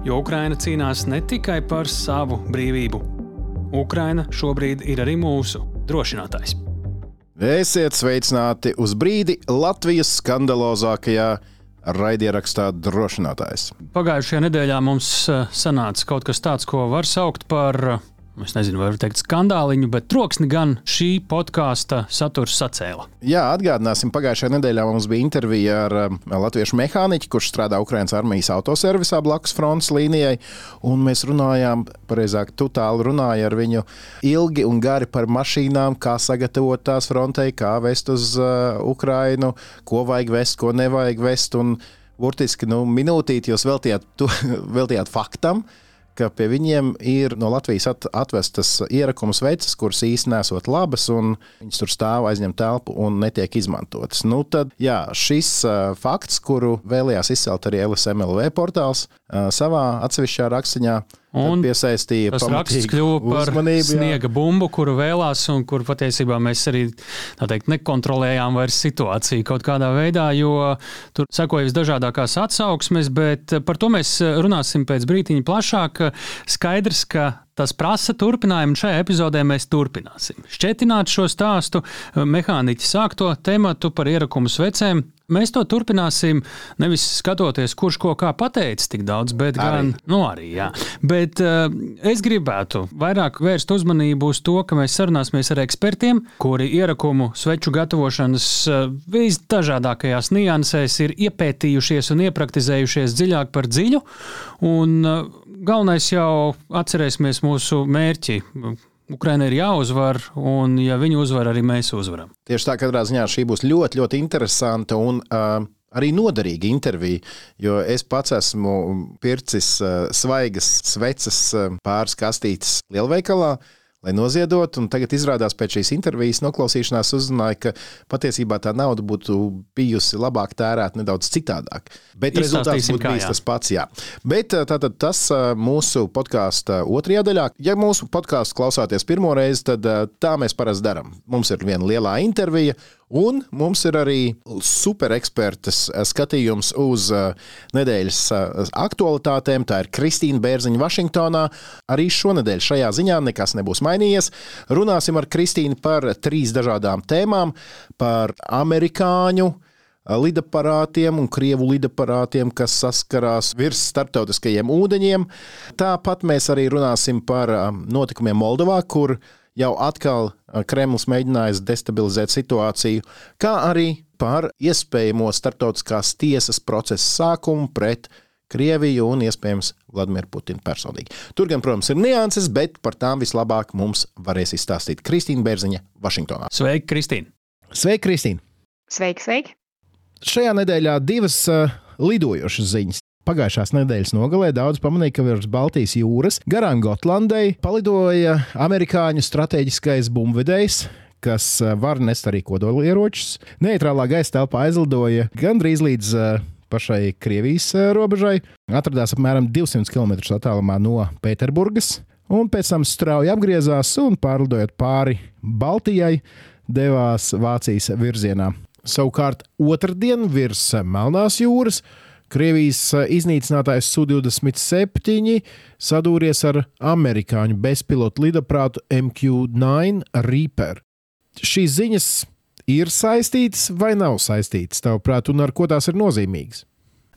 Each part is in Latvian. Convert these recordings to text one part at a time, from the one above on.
Jo Ukraina cīnās ne tikai par savu brīvību. Ukraina šobrīd ir arī mūsu drošinātājs. Esiet sveicināti uz brīdi Latvijas skandalozākajā raidierakstā drošinātājs. Pagājušajā nedēļā mums eh, sanāca kaut kas tāds, ko var saukt par eh, es nezinu, vai var teikt skandāliņu, bet troksni gan šī podkāsta saturs sacēla. Jā, atgādināsim, pagājušajā nedēļā mums bija intervija ar um, latviešu mehāniķu, kurš strādā Ukraiņas armijas autoservisā blakus frontes līnijai. Mēs runājām, pareizāk, tu tālu runāji ar viņu ilgi un gari par mašīnām, kā sagatavot tās frontei, kā vest uz uh, Ukrainu, ko vajag vest, ko nevajag vest. Un, burtiski nu, minūtīti jūs veltījāt, tu, veltījāt faktam, uh, ka pie viņiem ir no Latvijas at, atvestas ierakums veids, kuras īstenībā nesot labas, un viņas tur stāv aizņem telpu un netiek izmantotas. Nu, tad, jā, šis fakts, kuru vēlējās izcelt arī LSMLV portāls savā atsevišķā rakstiņā, Un piesaistīja tas raksts kļuva par uzmanību, sniega jā. bumbu, kuru vēlās, un kur patiesībā mēs arī teikt, nekontrolējām vairs situāciju kaut kādā veidā, jo tur sekoja visdažādākās atsauksmes, bet par to mēs runāsim pēc brītiņa plašāk. Skaidrs, ka tas prasa turpinājumu, un šajā epizodē mēs turpināsim. Šķetināt šo stāstu, mehāniķi sākto tematu par ierakumu svecēm. Mēs to turpināsim nevis skatoties, kurš ko kā pateicis tik daudz, bet arī. gan nu, arī. Jā. Bet uh, es gribētu vairāk vērst uzmanību uz to, ka mēs sarunāsimies ar ekspertiem, kuri ierakumu sveču gatavošanas uh, visdažādākajās niansēs ir iepētījušies un iepraktizējušies dziļāk par dziļu. Un, uh, galvenais jau atcerēsimies mūsu mērķi. Ukraina ir jāuzvar, un ja viņi uzvar, arī mēs uzvaram. Tieši tā, katrā ziņā šī būs ļoti, ļoti interesanta un uh, arī noderīga intervija, jo es pats esmu pircis uh, svaigas sveces uh, pāris kastītes lielveikalā. Uh, lai noziedotu. Tagad izrādās pēc šīs intervijas noklausīšanās uzzināja, ka patiesībā tā nauda būtu bijusi labāk tērēta nedaudz citādāk. Bet rezultāts būtu bijis tas pats. Jā. Bet tātad tas mūsu podkāstu otrajā daļā. Ja mūsu podkāstu klausāties pirmo reizi, tad tā mēs parasti darām. Mums ir viena lielā intervija, Un mums ir arī superekspertas skatījums uz uh, nedēļas uh, aktualitātēm. Tā ir Kristīna Bērziņa Vašingtonā. Arī šonadēļ šajā ziņā nekas nebūs mainījies. Runāsim ar Kristīnu par trīs dažādām tēmām - par amerikāņu lidaparātiem un krievu lidaparātiem, kas saskarās virs starptautiskajiem ūdeņiem. Tāpat mēs arī runāsim par notikumiem Moldovā, kur jau atkal Kremlis mēģinājis destabilizēt situāciju, kā arī par iespējamo starptautiskās tiesas procesa sākumu pret Krieviju un iespējams Vladimiru Putinu personīgi. Tur gan, protams, ir nianses, bet par tām vislabāk mums varēs izstāstīt Kristīna Bērziņa, Vašingtonā. Sveika, Kristīna! Sveika, Kristīna! Sveiki, sveiki! Šajā nedēļā divas uh, lidojošas ziņas. Pagājušās nedēļas nogalē daudz pamanīja, ka virs Baltijas jūras garām Gotlandai palidoja amerikāņu strateģiskais bumbvedējs, kas eh, var nest arī kodolieročus. Neitrālā gaisa telpā aizlidoja gandrīz līdz uh, pašai Krievijas uh, robežai, atradās apmēram 200 km attālumā no Pēterburgas, un pēc tam strauji apgriezās un pārlidojot pāri Baltijai, devās Vācijas virzienā. Savukārt otrdien virs Melnās jūras Krievijas eh, iznīcinātājs Su-27 sadūries ar amerikāņu bezpilotu lidaprātu MQ-9 Reaper. Šīs ziņas ir saistītas vai nav saistītas, tavuprāt, un ar ko tās ir nozīmīgas?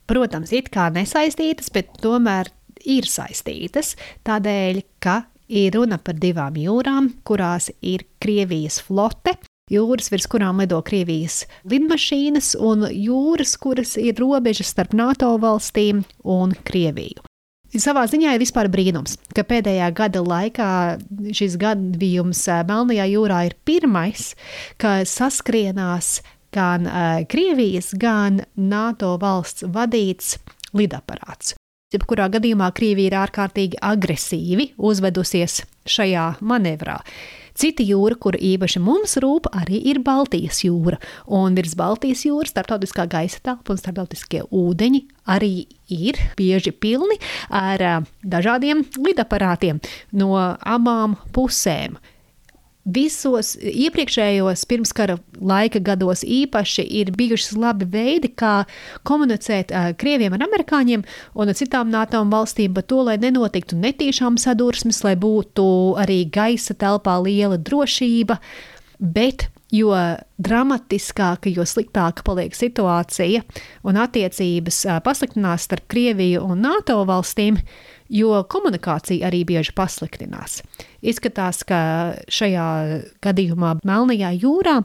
Protams, it kā nesaistītas, bet tomēr ir saistītas. Tādēļ, ka ir runa par divām jūrām, kurās ir Krievijas flote, jūras, virs kurām lido Krievijas lidmašīnas, un jūras, kuras ir robežas starp NATO valstīm un Krieviju. Savā ziņā ir vispār brīnums, ka pēdējā gada laikā šis gadījums eh, Melnajā jūrā ir pirmais, kad saskrienās gan uh, Krievijas, gan NATO valsts vadīts lidaparāts. Jebkurā gadījumā Krievija ir ārkārtīgi agresīvi uzvedusies šajā manevrā. Cita jūra, kur īpaši mums rūp, arī ir Baltijas jūra. Un virs Baltijas jūras starptautiskā gaisa telpa un starptautiskie ūdeņi arī ir bieži pilni ar dažādiem lidaparātiem no abām pusēm. Visos iepriekšējos pirmskara laika gados īpaši ir bijuši labi veidi, kā komunicēt uh, krieviem ar amerikāņiem un citām NATO valstīm par to, lai nenotiktu netīšām sadursmes, lai būtu arī gaisa telpā liela drošība. Bet jo dramatiskāka, jo sliktāka paliek situācija un attiecības pasliktinās starp Krieviju un NATO valstīm, jo komunikācija arī bieži pasliktinās. Izskatās, ka šajā gadījumā Melnajā jūrā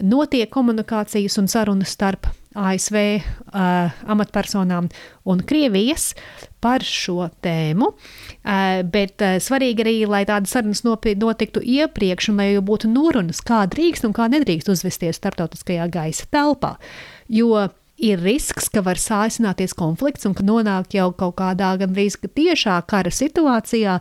notiek komunikācijas un sarunas starp ASV uh, amatpersonām un Krievijas par šo tēmu. Uh, bet uh, svarīgi arī, lai tādas sarunas notiktu iepriekš, un lai būtu norunas, kā drīkst un kā nedrīkst uzvesties starptautiskajā gaisa telpā. Jo ir risks, ka var sāsināties konflikts un ka nonāk jau kaut kādā gandrīz tiešā kara situācijā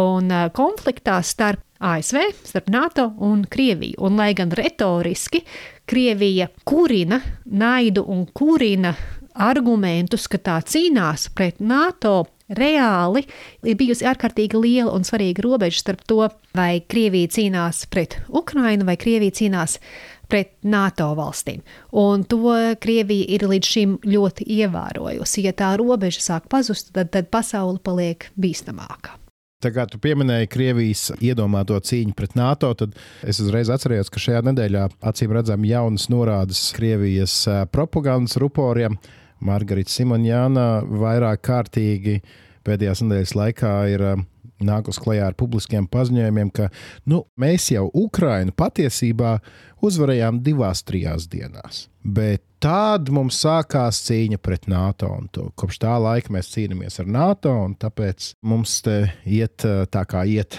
un konfliktā starp ASV, starp NATO un Krieviju. Un, lai gan retoriski Krievija kurina naidu un kurina argumentus, ka tā cīnās pret NATO, reāli ir bijusi ārkārtīgi liela un svarīga robeža starp to, vai Krievija cīnās pret Ukrainu vai Krievija cīnās pret NATO valstīm. Un to Krievija ir līdz šim ļoti ievērojusi. Ja tā robeža sāk pazust, tad, tad pasaule paliek bīstamāka. Tā kā tu pieminēji Krievijas iedomāto cīņu pret NATO, tad es uzreiz atceros, ka šajā nedēļā acīm redzam jaunas norādes Krievijas propagandas ruporiem. Margarita Simonjāna vairāk kārtīgi pēdējās nedēļas laikā ir nākus klajā ar publiskiem paziņojumiem, ka nu, mēs jau Ukrainu patiesībā uzvarējām divās, trijās dienās. Bet tad mums sākās cīņa pret NATO. Kopš tā laika mēs cīnāmies ar NATO, un tāpēc mums te iet tā kā iet.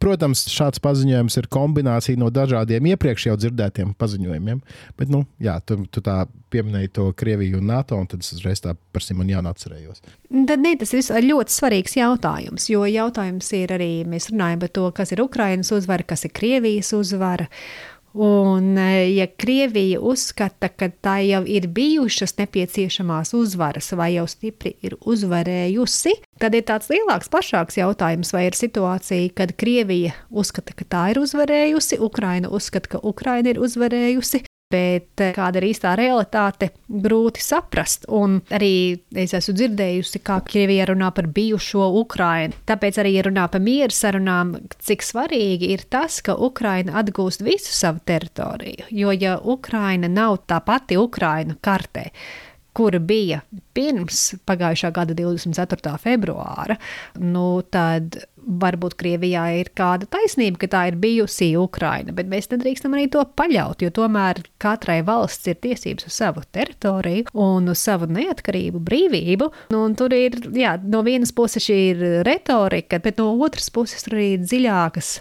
Protams, šāds paziņojums ir kombinācija no dažādiem iepriekš jau dzirdētiem paziņojumiem. Bet, nu, jā, tu, tu tā pieminēji to Krieviju un NATO, un tad es uzreiz tā par Simonu atcerējos. Tad ne, tas ir ļoti svarīgs jautājums, jo jautājums ir arī, mēs runājam par to, kas ir Ukrainas uzvara, kas ir Krievijas uzvara. Un, e, ja Krievija uzskata, ka tā jau ir bijušas nepieciešamās uzvaras, vai jau stipri ir uzvarējusi, tad ir tāds lielāks, plašāks jautājums, vai ir situācija, kad Krievija uzskata, ka tā ir uzvarējusi, Ukraina uzskata, ka Ukraina ir uzvarējusi, bet eh, kāda ir īstā realitāte, grūti saprast. Un arī es esmu dzirdējusi, kā Krievija runā par bijušo Ukrainu. Tāpēc arī runā par mieru sarunām, cik svarīgi ir tas, ka Ukraina atgūst visu savu teritoriju. Jo ja Ukraina nav tā pati Ukraina kartē, kura bija pirms pagājušā gada 24. februāra, nu, tad varbūt Krievijā ir kāda taisnība, ka tā ir bijusi Ukraina, bet mēs nedrīkstam arī to paļaut, jo tomēr katrai valsts ir tiesības uz savu teritoriju un uz savu neatkarību, brīvību. Nu, un tur ir, jā, no vienas puses šī ir retorika, bet no otras puses tur arī dziļākas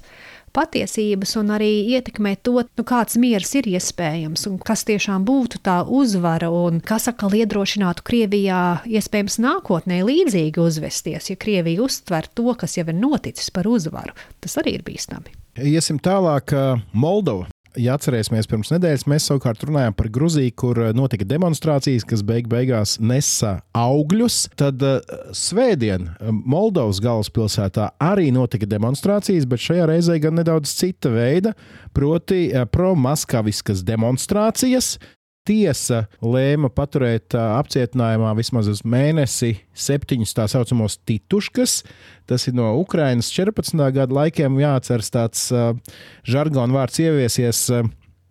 patiesības un arī ietekmē to, nu, kāds miers ir iespējams un kas tiešām būtu tā uzvara un kas atkal iedrošinātu Krievijā iespējams nākotnē līdzīgi uzvesties, ja Krievija uztver to, kas jau ir noticis par uzvaru. Tas arī ir bīstami. Iesim tālāk, Moldova ja atcerēsimies, pirms nedēļas mēs savukārt runājām par Gruziju, kur eh, notika demonstrācijas, kas beig beigās nesa augļus. Tad uh, svētdien eh, Moldovas galvaspilsētā arī notika demonstrācijas, bet šajā reizē gan nedaudz cita veida, proti, uh, pro-maskaviskas demonstrācijas, Tiesa lēma paturēt apcietinājumā vismaz uz mēnesi septiņus tā saucamos tituškas. Tas ir no Ukrainas 14. gada laikiem jāatceras tāds žargonu vārds ieviesies.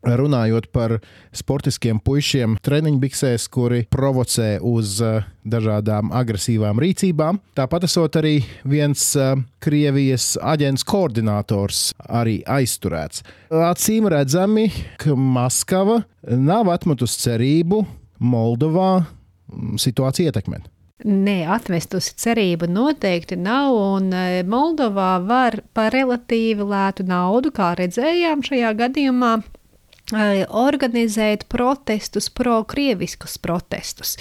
Runājot par sportiskiem puišiem treniņbiksēs, kuri provocē uz uh, dažādām agresīvām rīcībām. Tāpat esot arī viens uh, Krievijas aģents koordinators arī aizturēts. Acīm redzami, ka Maskava nav atmetusi cerību Moldovā mm, situāciju ietekmēt. Nē, atmestusi cerību noteikti nav, un uh, Moldovā var par relatīvi lētu naudu, kā redzējām šajā gadījumā, organizēt protestus, pro-krieviskus protestus.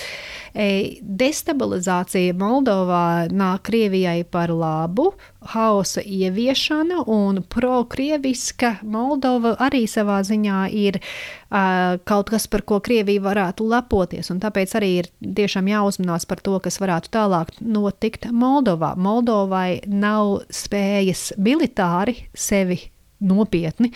Destabilizācija Moldovā nāk Krievijai par labu, hausa ieviešana un pro-krieviska Moldova arī savā ziņā ir uh, kaut kas, par ko Krievija varētu lepoties. Tāpēc arī ir tiešām jāuzmanās par to, kas varētu tālāk notikt Moldovā. Moldovai nav spējas militāri sevi nopietni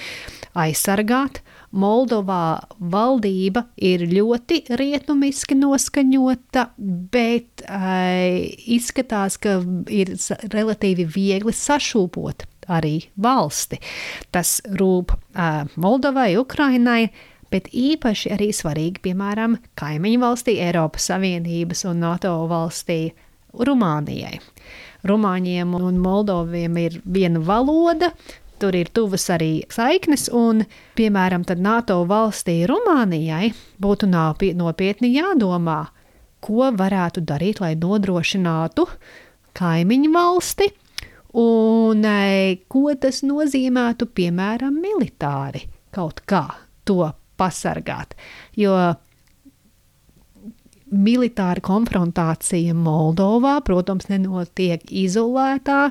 aizsargāt. Moldovā valdība ir ļoti rietumiski noskaņota, bet uh, izskatās, ka ir relatīvi viegli sašūpot arī valsti. Tas rūp uh, Moldovai, Ukrainai, bet īpaši arī svarīgi, piemēram, kaimiņu valstī, Eiropas Savienības un NATO valstī Rumānijai. Rumāņiem un Moldoviem ir viena valoda, tur ir tuvas arī saiknes, un, piemēram, NATO valstī Rumānijai būtu nopietni jādomā, ko varētu darīt, lai nodrošinātu kaimiņu valsti, un e, ko tas nozīmētu, piemēram, militāri kaut kā to pasargāt. Jo militāra konfrontācija Moldovā, protams, nenotiek izolētā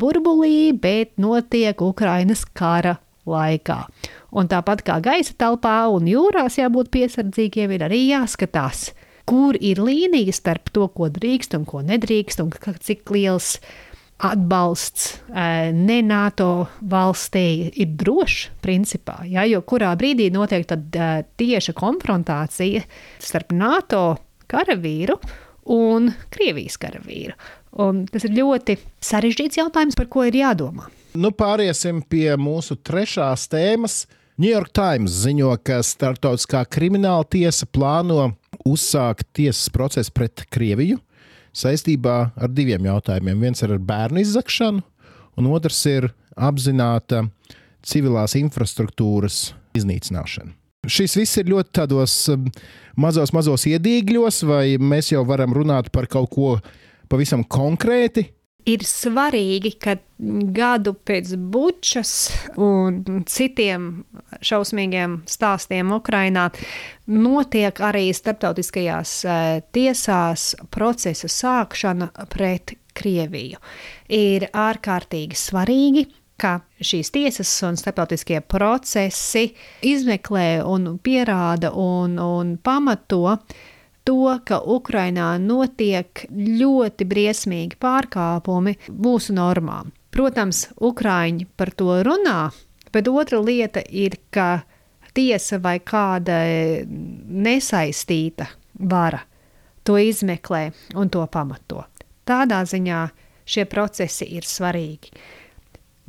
burbulī, bet notiek Ukrainas kara laikā. Un tāpat kā gaisa telpā un jūrās jābūt piesardzīgiem, ir arī jāskatās, kur ir līnija starp to, ko drīkst un ko nedrīkst, un cik liels atbalsts ne NATO valstī ir drošs, principā. Ja, jo kurā brīdī notiek tieša konfrontācija starp NATO karavīru un Krievijas karavīru. Un tas ir ļoti sarežģīts jautājums, par ko ir jādomā. Nu, pāriesim pie mūsu trešās tēmas. New York Times ziņo, ka Startautiskā krimināla tiesa plāno uzsākt tiesas procesu pret Krieviju saistībā ar diviem jautājumiem. Viens ir ar bērnu izzakšanu, un otrs ir apzināta civilās infrastruktūras iznīcināšana. Šis viss ir ļoti tādos um, mazos, mazos iedīgļos, vai mēs jau varam runāt par kaut ko pavisam konkrēti, ir svarīgi, ka gadu pēc bučas un citiem šausmīgiem stāstiem Ukrainā notiek arī starptautiskajās eh, tiesās procesa sākšana pret Krieviju. Ir ārkārtīgi svarīgi, ka šīs tiesas un starptautiskie procesi izmeklē un pierāda un, un pamato to, ka Ukrainā notiek ļoti briesmīgi pārkāpumi mūsu normām. Protams, Ukrāņi par to runā, bet otra lieta ir, ka tiesa vai kāda nesaistīta vara to izmeklē un to pamato. Tādā ziņā šie procesi ir svarīgi.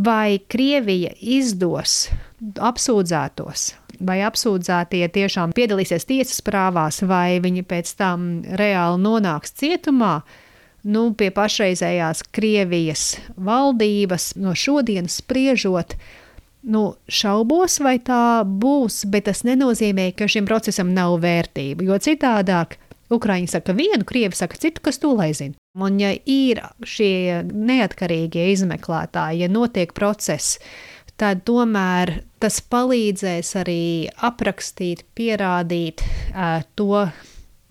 Vai Krievija izdos apsūdzētos vai apsūdzētie tiešām piedalīsies tiesas prāvās, vai viņi pēc tam reāli nonāks cietumā. Nu, pie pašreizējās Krievijas valdības no šodienas spriežot, nu, šaubos, vai tā būs, bet tas nenozīmē, ka šim procesam nav vērtība. Jo citādāk Ukrāņi saka vienu, Krievi saka citu, kas to lai zina. Un ja ir šie neatkarīgie izmeklētāji, ja notiek process, tad tomēr tas palīdzēs arī aprakstīt, pierādīt uh, to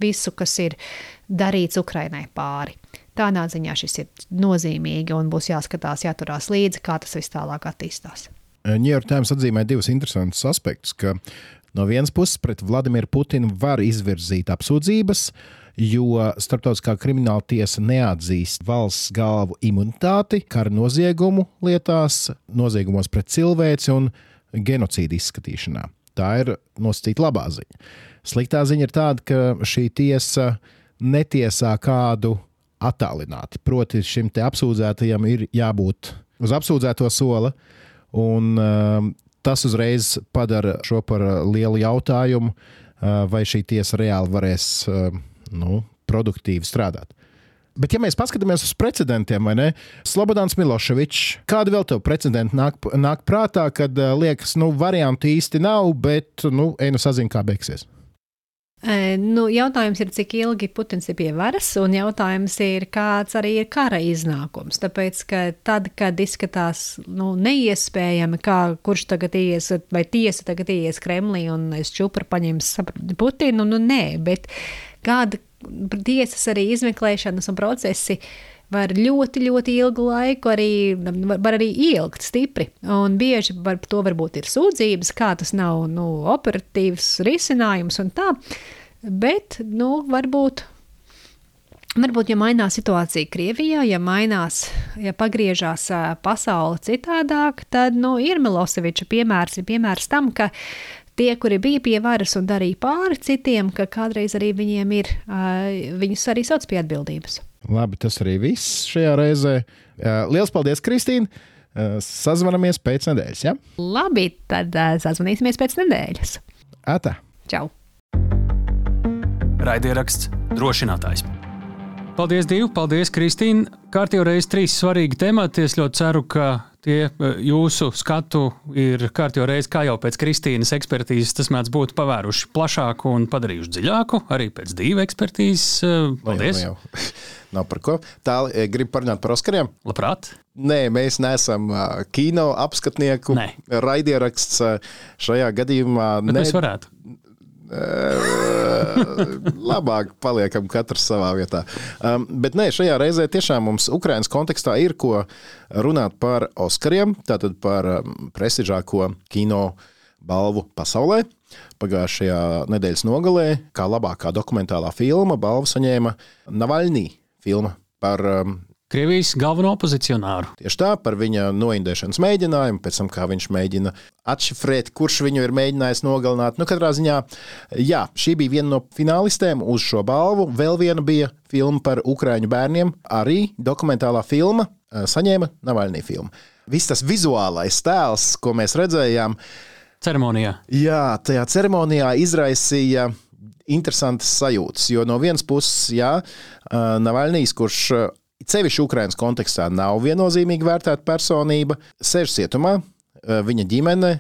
visu, kas ir darīts Ukrainai pāri. Tādā ziņā šis ir nozīmīgi un būs jāskatās, jāturās līdzi, kā tas viss tālāk attīstās. New York Times atzīmē divus interesantus aspektus. No vienas puses, pret Vladimiru Putinu var izvirzīt apsūdzības, uh, jo Startautiskā krimināla tiesa neatzīst valsts galvu imunitāti kara noziegumu lietās, noziegumos pret cilvēci un genocīdu izskatīšanā. Tā ir nosacīta labā ziņa. Sliktā ziņa ir tāda, ka šī tiesa netiesā kādu attālināti. Proti, šim apsūdzētajam ir jābūt uz apsūdzēto sola, un uh, tas uzreiz padara šo par lielu jautājumu, uh, vai šī tiesa reāli varēs uh, nu, produktīvi strādāt. Bet, ja mēs paskatāmies uz precedentiem, vai ne? Slobodans Miloševičs, kādi vēl tev precedenti nāk, nāk prātā, kad uh, liekas, nu, variantu īsti nav, bet, nu, ej nu sazina, kā beigsies? Nu, jautājums ir, cik ilgi Putins ir pie varas, un jautājums ir, kāds arī ir kara iznākums. Tāpēc, ka tad, kad izskatās nu, neiespējami, kā kurš tagad ies, vai tiesa tagad ies Kremlī un es čupru paņems Putinu, nu nē, bet kāda tiesas arī izmeklēšanas un procesi var ļoti, ļoti ilgu laiku arī, var, arī ilgt stipri. Un bieži par to varbūt ir sūdzības, kā tas nav nu, operatīvs risinājums un tā. Bet, nu, varbūt. Varbūt, ja mainās situācija Krievijā, ja mainās, ja pagriežās pasaule citādāk, tad nu, ir Miloseviča piemērs, ir piemērs tam, ka tie, kuri bija pie varas un darīja pāri citiem, ka kādreiz arī viņiem ir, viņus arī sauc pie atbildības. Labi, tas arī viss šajā reizē. Lielas paldies, Kristīne! Sazvanamies pēc nedēļas. Ja? Labi, tad sazvanīsimies pēc nedēļas. Ata! Čau! Raidieraksts drošinātājs. Paldies, Dievu! Paldies, Kristīne! Kārtībā reizes trīs svarīgi temati. Es ļoti ceru, ka tie jūsu skatu ir kārtībā reizes, kā jau pēc Kristīnas ekspertīzes, tas mēdz būt pavēruši plašāku un padarījuši dziļāku, arī pēc divu ekspertīzes. Paldies! No jau, no jau. Nav par ko. Tā, gribu parunāt par Oskariem. Labprāt. Nē, mēs neesam kino apskatnieku. Raidieraksts šajā gadījumā. Bet ne... Mēs varētu. Labāk paliekam katrs savā vietā. Um, bet nē, šajā reizē tiešām mums Ukraiņas kontekstā ir ko runāt par Oskariem, tātad par prestižāko kino balvu pasaulē. Pagājušajā nedēļas nogalē, kā labākā dokumentālā filma, balvu saņēma Navaļnī filma par um, Krievijas galveno opozicionāru. Tieši tā, par viņa noindēšanas mēģinājumu, pēc tam, kā viņš mēģina atšifrēt, kurš viņu ir mēģinājis nogalināt. Nu, katrā ziņā, jā, šī bija viena no finālistēm uz šo balvu. Vēl viena bija filma par ukrāņu bērniem, arī dokumentālā filma, eh, saņēma Navaļnī filmu. Viss tas vizuālais tēls, ko mēs redzējām, ceremonijā. Jā, tajā ceremonijā izraisīja interesantas sajūtas. Jo no vienas puses, jā, Navaļnijas, kurš cevišķi Ukraiņas kontekstā nav viennozīmīgi vērtēta personība, sēž cietumā, viņa ģimene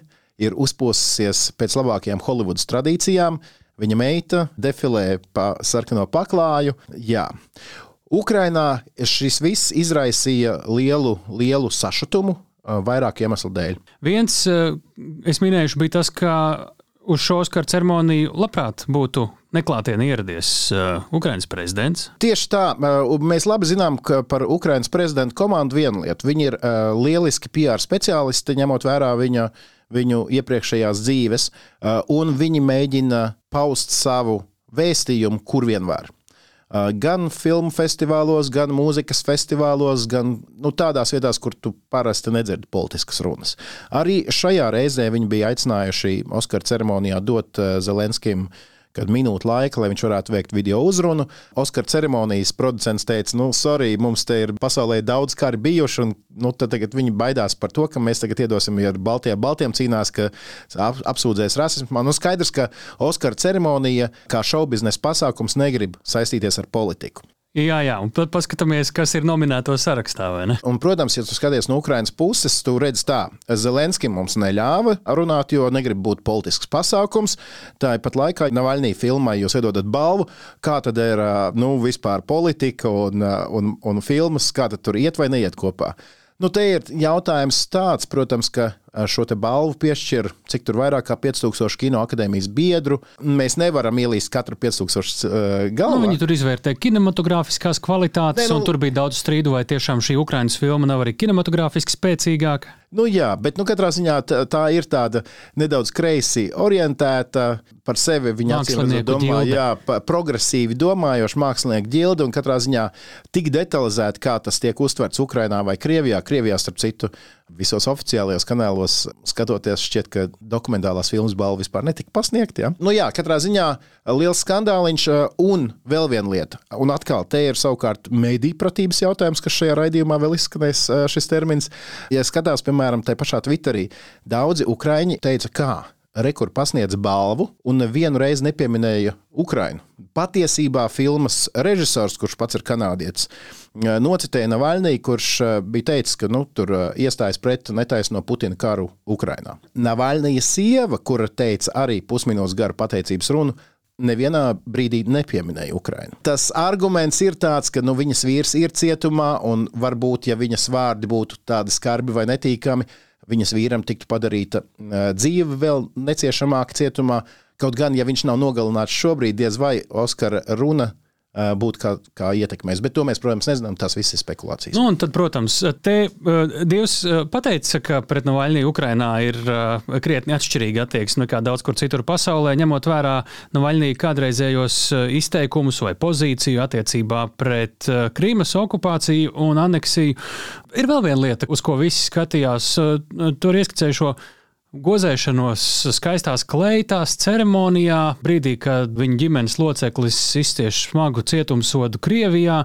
ir uzpūsusies pēc labākajām Holivudas tradīcijām. Viņa meita defilē pa sarkano paklāju. Jā. Ukrainā šis viss izraisīja lielu, lielu sašutumu vairāku iemeslu dēļ. Viens, es minēšu, bija tas, ka uz šo Oskaru ceremoniju labprāt būtu neklātienē ieradies uh, Ukraiņas prezidents. Tieši tā, uh, mēs labi zinām par Ukraiņas prezidenta komandu vienu lietu. Viņi ir uh, lieliski PR speciālisti, ņemot vērā viņa, viņu iepriekšējās dzīves, uh, un viņi mēģina paust savu vēstījumu, kur vien var gan filmu festivālos, gan mūzikas festivālos, gan nu, tādās vietās, kur tu parasti nedzirdi politiskas runas. Arī šajā reizē viņi bija aicinājuši Oskara ceremonijā dot Zelenskim uh, kad minūte laika, lai viņš varētu veikt video uzrunu. Oskara ceremonijas producents teica, nu, sorry, mums te ir pasaulē daudz kari bijuši, un nu, tagad viņi baidās par to, ka mēs tagad iedosim, ja Baltijā Baltiem cīnās, ka ap, apsūdzēs rasismu. Nu, skaidrs, ka Oskara ceremonija kā šobiznesa pasākums negrib saistīties ar politiku. Jā, jā, un tad paskatāmies, kas ir nominēto sarakstā. Un, protams, ja tu skaties no Ukraiņas puses, tu redz tā, Zelenskim mums neļāva runāt, jo negrib būt politisks pasākums. Tāpat laikā Navaļnī filmai jūs iedodat balvu, kā tad ir nu, vispār politika un, un, un filmas, kā tad tur iet vai neiet kopā. Nu, te ir jautājums tāds, protams, ka šo balvu piešķir cik tur vairāk kā 5000 kino akadēmijas biedru. Mēs nevaram ielīst katru 5000 uh, galvā. Nu, viņi tur izvērtē kinematogrāfiskās kvalitātes, ne, nu, un tur bija daudz strīdu, vai tiešām šī Ukraiņas filma nav arī kinematogrāfiski spēcīgāka. Nu, jā, bet nu, katrā ziņā tā, tā ir tāda nedaudz kreisi orientēta, par sevi viņa domā, jā, progresīvi domājoša mākslinieka ģilde, un katrā ziņā tik detalizēti, kā tas tiek uztverts Ukrainā vai Krievijā. Krievijā, starp citu, visos oficiālajos kanālos skatoties, šķiet, ka dokumentālās filmas balva vispār netika pasniegta. Ja? Nu, jā, katrā ziņā liels skandāliņš uh, un vēl viena lieta. Un atkal, te ir savukārt mediju pratības jautājums, kas šajā raidījumā vēl izskanēs uh, šis termins. Ja skatās, piemēram, te pašā Twitterī, daudzi ukraiņi teica, kā Rekur pasniedz balvu un nevienu reizi nepieminēja Ukrainu. Patiesībā filmas režisors, kurš pats ir kanādietis, nocitēja Navaļnī, kurš bija teicis, ka nu, tur iestājas pret netaisno Putina karu Ukrainā. Navaļnija sieva, kura teica arī pusminūtes garu pateicības runu, nevienā brīdī nepieminēja Ukrainu. Tas arguments ir tāds, ka nu, viņas vīrs ir cietumā, un varbūt, ja viņas vārdi būtu tādi skarbi vai netīkami, viņas vīram tiktu padarīta dzīve vēl neciešamāka cietumā. Kaut gan, ja viņš nav nogalināts šobrīd, diez vai Oskara runa būtu kā, kā ietekmēs. Bet to mēs, protams, nezinām. Tas viss ir spekulācijas. Nu, tad, protams, te uh, Dievs pateica, ka pret Navaļniju Ukrainā ir krietni atšķirīga attieksme nekā daudz kur citur pasaulē, ņemot vērā Navaļniju kādreizējos izteikumus vai pozīciju attiecībā pret Krīmas okupāciju un aneksiju. Ir vēl viena lieta, uz ko visi skatījās. Tur ieskicēju šo gozēšanos skaistās kleitās ceremonijā, brīdī, kad viņa ģimenes loceklis izcieš smagu cietumsodu Krievijā.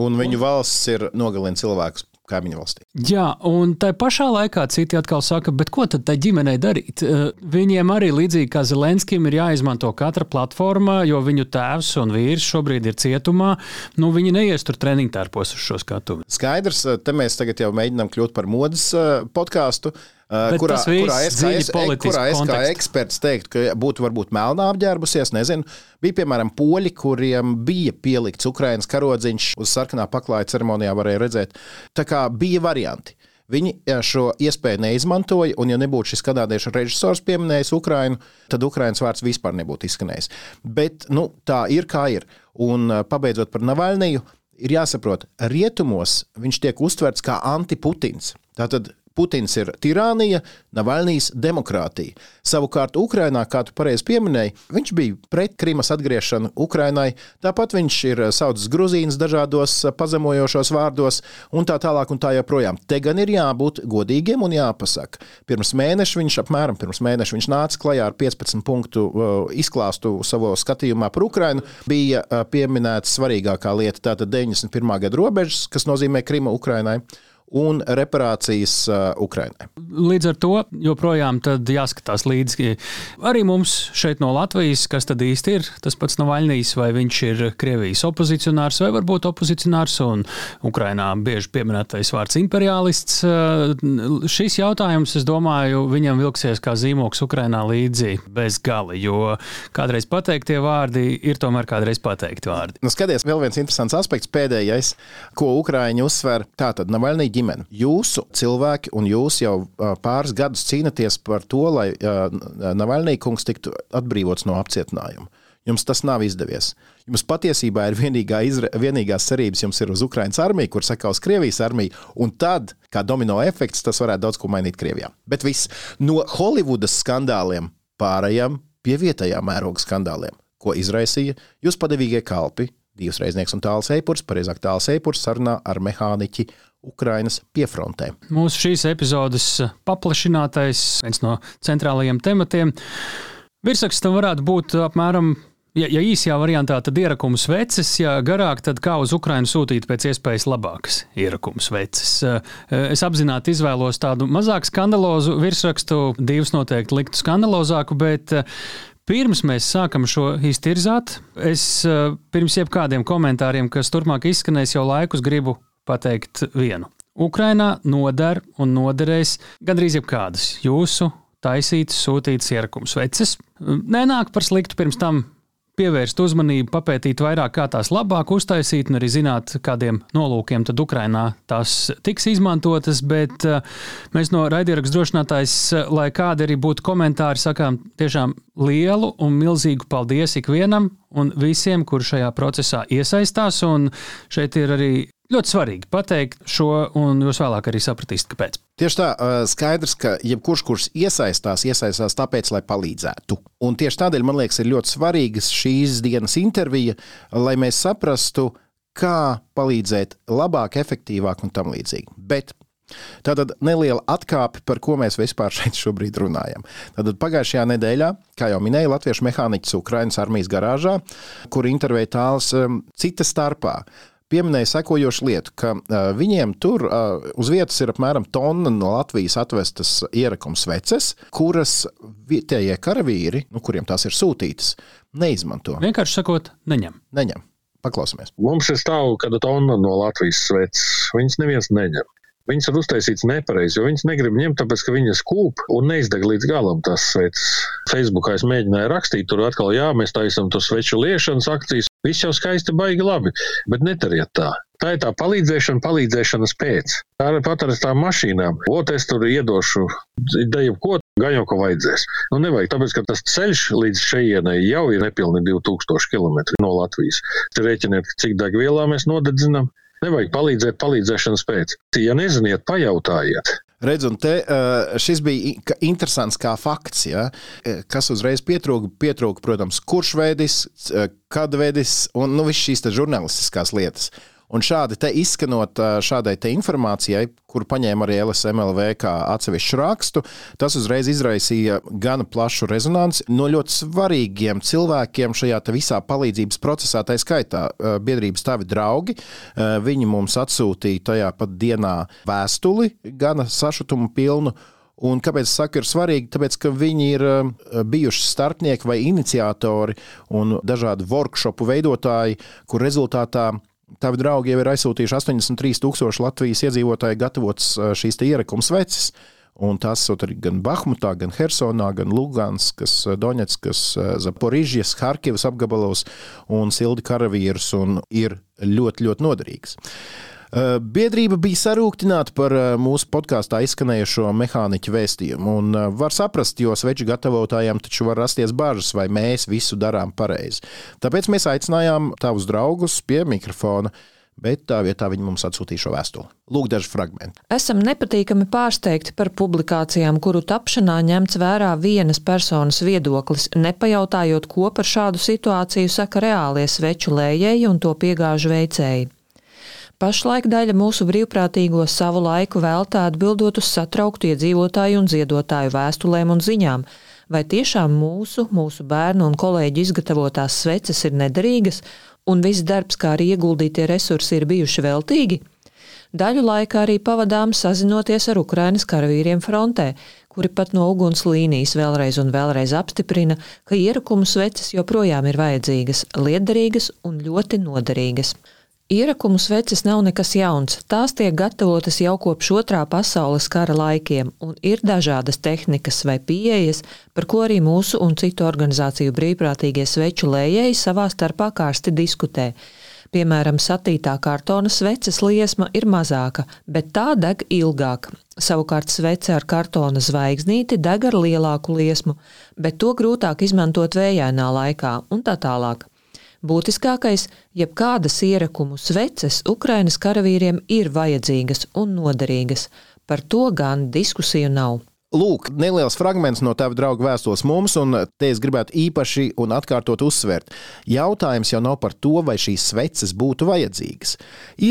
Un viņu valsts ir nogalina cilvēkus kaimiņu valstī. Jā, un tā pašā laikā citi atkal saka, bet ko tad tai ģimenei darīt? Eh, viņiem arī līdzīgi kā Zelenskim ir jāizmanto katra platforma, jo viņu tēvs un vīrs šobrīd ir cietumā. Nu, viņi neies tur treniņu tērpos uz šo skatu. Skaidrs, te mēs tagad jau mēģinām kļūt par modes eh, podkāstu. Uh, kurā, kurā, es kā, es, kurā es kā eksperts teiktu, ka būtu varbūt melnā apģērbusies, nezinu. Bija piemēram poļi, kuriem bija pielikts Ukraiņas karodziņš uz sarkanā paklāja ceremonijā, varēja redzēt. Tā kā bija varianti. Viņi šo iespēju neizmantoja, un, ja nebūtu šis kanādiešu režisors pieminējis Ukrainu, tad Ukraiņas vārds vispār nebūtu izskanējis. Bet nu, tā ir kā ir. Un pabeidzot par Navaļniju, ir jāsaprot, rietumos viņš tiek uztverts kā antiputins. Tātad Putins ir tirānija, Navaļnijas demokrātija. Savukārt Ukrainā, kā tu pareizi pieminēji, viņš bija pret Krimas atgriešanu Ukrainai, tāpat viņš ir saucis Gruzīnas dažādos pazemojošos vārdos un tā tālāk un tā joprojām. Te gan ir jābūt godīgiem un jāpasaka. Pirms mēneša viņš apmēram pirms mēneša viņš nāca klajā ar 15 punktu izklāstu savā skatījumā par Ukrainu. Bija pieminēta svarīgākā lieta, tātad 91. gada robežas, kas nozīmē Krima Ukrainai un reparācijas uh, Ukrainai. Līdz ar to joprojām jāskatās līdzi arī mums šeit no Latvijas, kas tad īsti ir tas pats Navaļnijas, vai viņš ir Krievijas opozicionārs vai varbūt opozicionārs un Ukrainā bieži pieminētais vārds imperialists. Uh, šis jautājums, es domāju, viņam vilksies kā zīmoks Ukrainā līdzi bez gali, jo kādreiz pateiktie vārdi ir tomēr kādreiz pateikti vārdi. Nu, skaties, vēl viens interesants aspekts pēdējais, ko Ukraiņi uzsver. Tātad Navaļnija ģimene. Jūsu cilvēki un jūs jau pāris gadus cīnāties par to, lai Navaļnīkungs tiktu atbrīvots no apcietinājuma. Jums tas nav izdevies. Jums patiesībā ir vienīgā izre, vienīgās cerības jums ir uz Ukraiņas armiju, kur saka uz Krievijas armiju, un tad, kā domino efekts, tas varētu daudz ko mainīt Krievijā. Bet viss no Holivudas skandāliem pārējām pie vietējā mēroga skandāliem, ko izraisīja jūs padevīgie kalpi, divas reiznieks un tāls eipurs, pareizāk tāls eipurs sarunā ar mehāniķi Ukrainas piefrontē. Mūsu šīs epizodes paplašinātais, viens no centrālajiem tematiem. Virsraksts tam varētu būt apmēram Ja, ja īsajā variantā, tad ierakums veces, ja garāk, tad kā uz Ukrajinu sūtīt pēc iespējas labākas ierakums veces. Es apzināti izvēlos tādu mazāk skandalozu virsrakstu, divus noteikti liktu skandalozāku, bet Pirms mēs sākam šo iztirzāt, es pirms jebkādiem komentāriem, kas turpmāk izskanēs, jau laikus gribu pateikt vienu. Ukrainā noder un noderēs gandrīz jebkādas jūsu taisītas, sūtītas ierakums veces. Nenāk par sliktu pirms tam pievērst uzmanību, papētīt vairāk, kā tās labāk uztaisīt, un arī zināt, kādiem nolūkiem tad Ukrainā tās tiks izmantotas. Bet uh, mēs no raidierakstu drošinātājs, uh, lai kādi arī būtu komentāri, sakām tiešām lielu un milzīgu paldies ikvienam un visiem, kur šajā procesā iesaistās. Un šeit ir arī Ļoti svarīgi pateikt šo, un jūs vēlāk arī sapratīsiet, kāpēc. Tieši tā, skaidrs, ka jebkurš, kurš iesaistās, iesaistās tāpēc, lai palīdzētu. Un tieši tādēļ man liekas, ir ļoti svarīga šīs dienas intervija, lai mēs saprastu, kā palīdzēt labāk, efektīvāk un tam līdzīgi. Bet Tātad neliela atkāpe, par ko mēs vispār šeit šobrīd runājam. Tātad pagājušajā nedēļā, kā jau minēju, Latviešu mehāniķis Ukraiņas armijas garāžā, kur intervēja tāls cita starpā pieminēja sekojošu lietu, ka uh, viņiem tur uh, uz vietas ir apmēram tonna no Latvijas atvestas ierakums veces, kuras vietējie karavīri, nu, kuriem tās ir sūtītas, neizmanto. Vienkārši sakot, neņem. Neņem. Paklausāmies. Mums ir stāv kāda tonna no Latvijas sveces. Viņas neviens neņem. Viņas ir uztaisīts nepareizi, jo viņas negrib ņemt, tāpēc ka viņas kūp un neizdeg līdz galam tās sveces. Facebookā es mēģināju rakstīt, tur atkal, jā, mēs taisām to sveču liešanas akcijas. Viss jau skaisti, baigi labi, bet netariet tā. Tā ir tā palīdzēšana, palīdzēšanas pēc. Tā ir pat ar tām mašīnām. Ot, es tur iedošu, deju ko, gan jau ko vajadzēs. Nu, nevajag, tāpēc, ka tas ceļš līdz šejienai jau ir nepilni 2000 km no Latvijas. Te rēķiniet, cik degvielā mēs nodedzinām. Nevajag palīdzēt palīdzēšanas pēc. Ja neziniet, pajautājiet. Redz, un te, šis bija interesants kā fakts, ja? kas uzreiz pietrūka. Pietrūka, protams, kurš veidis, kad veidis un nu, visas šīs žurnālistiskās lietas. Un šādi izskanot šādai informācijai, kur paņēma arī LSMLV kā atsevišķu rakstu, tas uzreiz izraisīja gana plašu rezonanci no ļoti svarīgiem cilvēkiem šajā visā palīdzības procesā. Tā skaitā biedrības tavi draugi. Viņi mums atsūtīja tajā pat dienā vēstuli, gana sašutumu pilnu. Un kāpēc es saku, ir svarīgi? Tāpēc, ka viņi ir bijuši starpnieki vai iniciatori un dažādu workshopu veidotāji, kur rezultātā Tavi draugi jau ir aizsūtījuši 83,000 Latvijas iedzīvotāju gatavotas šīs ierakums veces. Un tas ir gan Bahmutā, gan Hersonā, gan Luganskas, Donetskas, Zaporižģijas, Harkivas apgabalos un sildi karavīrus un ir ļoti, ļoti noderīgs. Eh, biedrība bija sarūktināta par eh, mūsu podkāstā izskanējušo mehāniķu vēstījumu. Un eh, var saprast, jo sveču gatavotājiem taču var rasties bažas, vai mēs visu darām pareizi. Tāpēc mēs aicinājām tavus draugus pie mikrofona bet tā vietā viņi mums atsūtīja šo vēstuli. Lūk, daži fragmenti. Esam nepatīkami pārsteigti par publikācijām, kuru tapšanā ņemts vērā vienas personas viedoklis, nepajautājot, ko par šādu situāciju saka reālie sveču lējēji un to piegāžu veicēji. Pašlaik daļa mūsu brīvprātīgo savu laiku veltā atbildot uz satrauktu iedzīvotāju un ziedotāju vēstulēm un ziņām. Vai tiešām mūsu, mūsu bērnu un kolēģu izgatavotās sveces ir nederīgas, un viss darbs, kā arī ieguldītie resursi, ir bijuši veltīgi? Daļu laika arī pavadām sazinoties ar Ukrainas karavīriem frontē, kuri pat no uguns līnijas vēlreiz un vēlreiz apstiprina, ka ierakumu sveces joprojām ir vajadzīgas, liederīgas un ļoti noderīgas. Ierakumu sveces nav nekas jauns. Tās tiek gatavotas jau kopš otrā pasaules kara laikiem, un ir dažādas tehnikas vai pieejas, par ko arī mūsu un citu organizāciju brīvprātīgie sveču lējēji savā starpā karsti diskutē. Piemēram, satītā kartona sveces liesma ir mazāka, bet tā deg ilgāk. Savukārt svece ar kartona zvaigznīti deg ar lielāku liesmu, bet to grūtāk izmantot vējainā laikā un tā tālāk. Būtiskākais, jebkādas ierakumu sveces Ukrainas karavīriem ir vajadzīgas un noderīgas. Par to gan diskusiju nav. Lūk, neliels fragments no tava drauga vēstules mums, un te es gribētu īpaši un atkārtot uzsvērt. Jautājums jau nav par to, vai šīs sveces būtu vajadzīgas.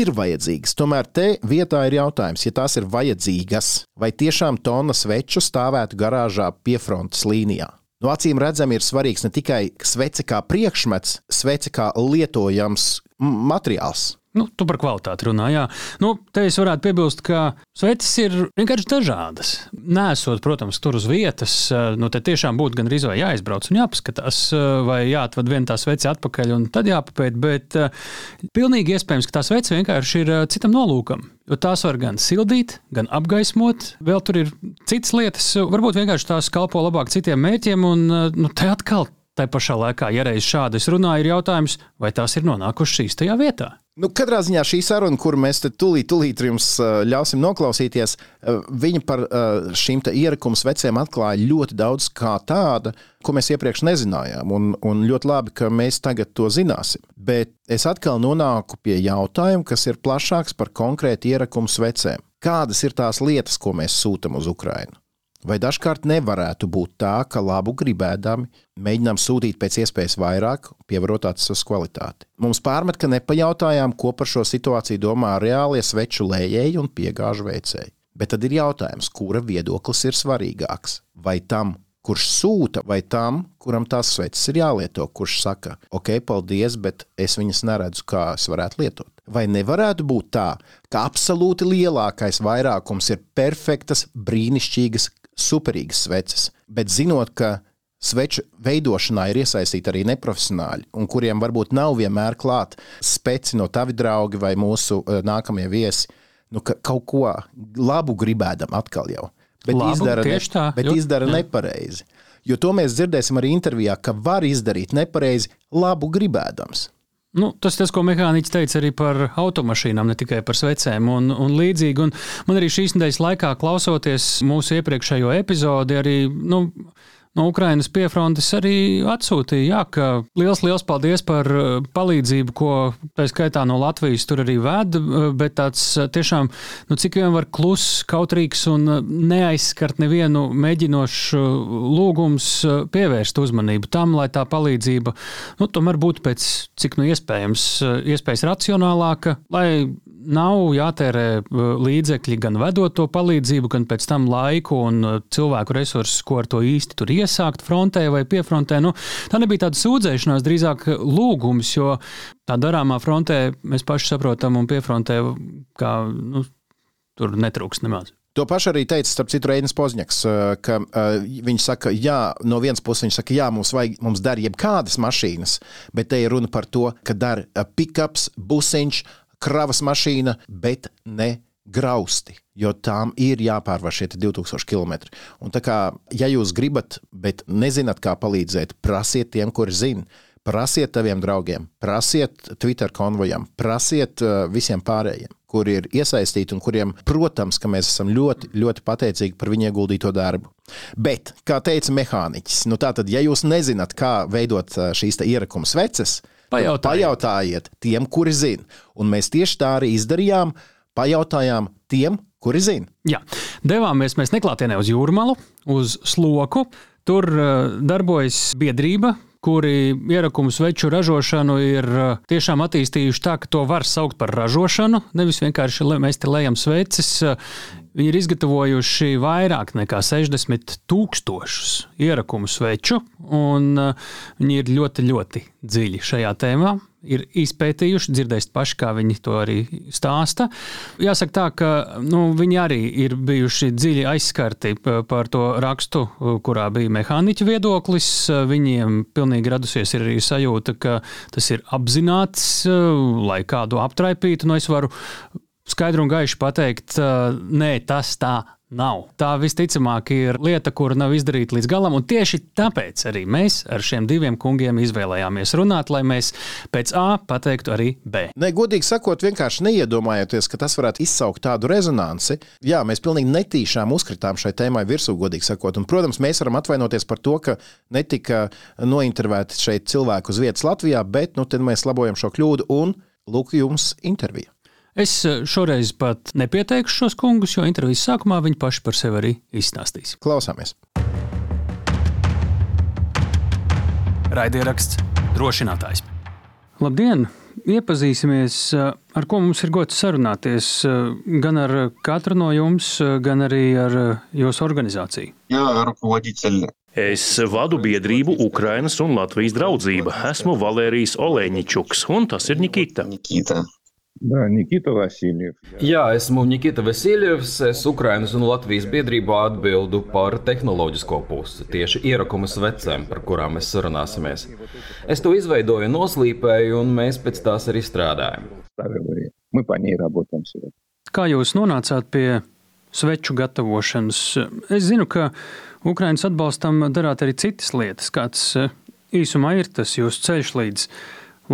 Ir vajadzīgas, tomēr te vietā ir jautājums, ja tās ir vajadzīgas, vai tiešām tonna sveču stāvētu garāžā piefrontes līnijā. Nu, acīm redzami ir svarīgs ne tikai svece kā priekšmets, svece kā lietojams materiāls. Nu, tu par kvalitāti runā. Jā. Nu, te es varētu piebilst, ka sveces ir vienkārši dažādas. Nesot, protams, tur uz vietas, eh, nu, te tiešām būtu gan arī jāizbrauc un jāpaskatās, eh, vai jāatved viena tā svece atpakaļ un tad jāpapēt. Bet uh, pilnīgi iespējams, ka tā svece vienkārši ir citam nolūkam. Jo tās var gan sildīt, gan apgaismot. Vēl tur ir citas lietas. Varbūt vienkārši tās kalpo labāk citiem mērķiem, un uh, nu, te atkal. Tā pašā laikā, ja reiz šādi es runāju, ir jautājums, vai tās ir nonākušas īstajā vietā. Nu, katrā ziņā šī saruna, kuru mēs tūlīt, tūlīt jums ļausim noklausīties, viņa par šīm ierakumu veciem atklāja ļoti daudz kā tāda, ko mēs iepriekš nezinājām. Un, un ļoti labi, ka mēs tagad to zināsim. Bet es atkal nonāku pie jautājuma, kas ir plašāks par konkrēti ierakumu vecēm. Kādas ir tās lietas, ko mēs sūtām uz Ukrajinu? Vai dažkārt nevarētu būt tā, ka labu gribēdami mēģinām sūtīt pēc iespējas vairāk, pievarot acis kvalitāti? Mums pārmet, ka nepajautājām, ko par šo situāciju domā reālie sveču lējēji un piegāžu veicēji. Bet tad ir jautājums, kura viedoklis ir svarīgāks? Vai tam, kurš sūta, vai tam, kuram tās sveces ir jālieto, kurš saka, ok, paldies, bet es viņas neredzu, kā es varētu lietot. Vai nevarētu būt tā, ka absolūti lielākais vairākums ir perfektas, brīnišķīgas, superīgas sveces, bet zinot, ka sveču veidošanā ir iesaistīti arī neprofesionāļi, un kuriem varbūt nav vienmēr klāt speci no tavi draugi vai mūsu eh, nākamie viesi, nu, ka kaut ko labu gribēdam atkal jau. Bet Labu, izdara, ne, tā, bet jo- izdara jā. nepareizi. Jo to mēs dzirdēsim arī intervijā, ka var izdarīt nepareizi, labu gribēdams. Nu, tas tas, ko mehāniķis teica arī par automašīnām, ne tikai par svecēm un, un līdzīgi. Un man arī šīs nedēļas laikā, klausoties mūsu iepriekšējo epizodi, arī nu, no Ukrainas piefrontes arī atsūtīja, jā, ka liels, liels paldies par eh, palīdzību, ko tā skaitā no Latvijas tur arī ved, eh, bet tāds eh, tiešām, nu, cik vien var kluss, kautrīgs un neaizskart nevienu mēģinošu lūgums pievērst uzmanību tam, lai tā palīdzība, nu, tomēr būtu pēc cik nu iespējams, iespējas racionālāka, lai nav jātērē eh, līdzekļi gan vedot to palīdzību, gan pēc tam laiku un eh, cilvēku resursus, ko ar to īsti tur iesākt frontē vai piefrontē. Nu, tā nebija tāda sūdzēšanās, drīzāk lūgums, jo tā darāmā frontē mēs paši saprotam un piefrontē, kā nu, tur netrūks nemaz. To pašu arī teica, starp citu, Reinis Pozņaks, ka uh, viņš saka, jā, no vienas puses viņš saka, jā, mums, vajag, mums der jebkādas mašīnas, bet te ir runa par to, ka der uh, pickups, busiņš, kravas mašīna, bet ne grausti, jo tām ir jāpārvar šie 2000 km. Un tā kā, ja jūs gribat, bet nezināt, kā palīdzēt, prasiet tiem, kuri zina. Prasiet taviem draugiem, prasiet Twitter konvojam, prasiet uh, visiem pārējiem, kuri ir iesaistīti un kuriem, protams, ka mēs esam ļoti, ļoti pateicīgi par viņu ieguldīto darbu. Bet, kā teica mehāniķis, nu tātad, ja jūs nezināt, kā veidot uh, šīs te ierakuma sveces, tad Pajautājiet. pajautājiet tiem, kuri zina. Un mēs tieši tā arī izdarījām, pajautājām tiem, kuri zina. Jā, devāmies mēs neklātienē uz jūrmalu, uz sloku. Tur uh, darbojas biedrība, kuri ierakumu sveču ražošanu ir uh, tiešām attīstījuši tā, ka to var saukt par ražošanu. Nevis vienkārši mēs te lejam sveces. Viņi ir izgatavojuši vairāk nekā 60 tūkstošus ierakumu sveču, un uh, viņi ir ļoti, ļoti dziļi šajā tēmā. Ir izpētījuši, dzirdēsiet paši, kā viņi to arī stāsta. Jāsaka, tā, ka nu, viņi arī ir bijuši dziļi aizskarti par to rakstu, kurā bija mehāniķa viedoklis. Viņiem pilnīgi radusies arī sajūta, ka tas ir apzināts, lai kādu aptraipītu. Nu, es varu skaidri un gaiši pateikt, nē, tas tā nav. Tā visticamāk ir lieta, kura nav izdarīta līdz galam, un tieši tāpēc arī mēs ar šiem diviem kungiem izvēlējāmies runāt, lai mēs pēc A pateiktu arī B. Ne, godīgi sakot, vienkārši neiedomājoties, ka tas varētu izsaukt tādu rezonanci. Jā, mēs pilnīgi netīšām uzkritām šai tēmai virsū, godīgi sakot. Un, protams, mēs varam atvainoties par to, ka netika nointervēti šeit cilvēki uz vietas Latvijā, bet nu, mēs labojam šo kļūdu un lūk, jums intervija. Es eh, šoreiz pat nepieteikšu šos kungus, jo intervijas sākumā viņi paši par sevi arī izstāstīs. Klausāmies! Raidieraksts Drošinātājs. Labdien! Iepazīsimies, eh, ar ko mums ir gods sarunāties. Eh, gan ar katru no jums, gan arī ar jūsu organizāciju. Jā, ar vadītāju. Es vadu biedrību Ukrainas un Latvijas draudzība. Esmu Valērijas Olēņičuks, un tas ir Nikita. Nikita. Jā, Nikita Vasiljevs. Jā. jā, esmu Nikita Vasiljevs. Es Ukraiņas un Latvijas biedrībā atbildu par tehnoloģisko pusi, tieši ierakumus vecēm, par kurām mēs sarunāsimies. Es to izveidoju, noslīpēju, un mēs pēc tās arī strādājam. Kā jūs nonācāt pie sveču gatavošanas? Es zinu, ka Ukraiņas atbalstam darāt arī citas lietas. Kāds eh, īsumā ir tas jūsu ceļš līdz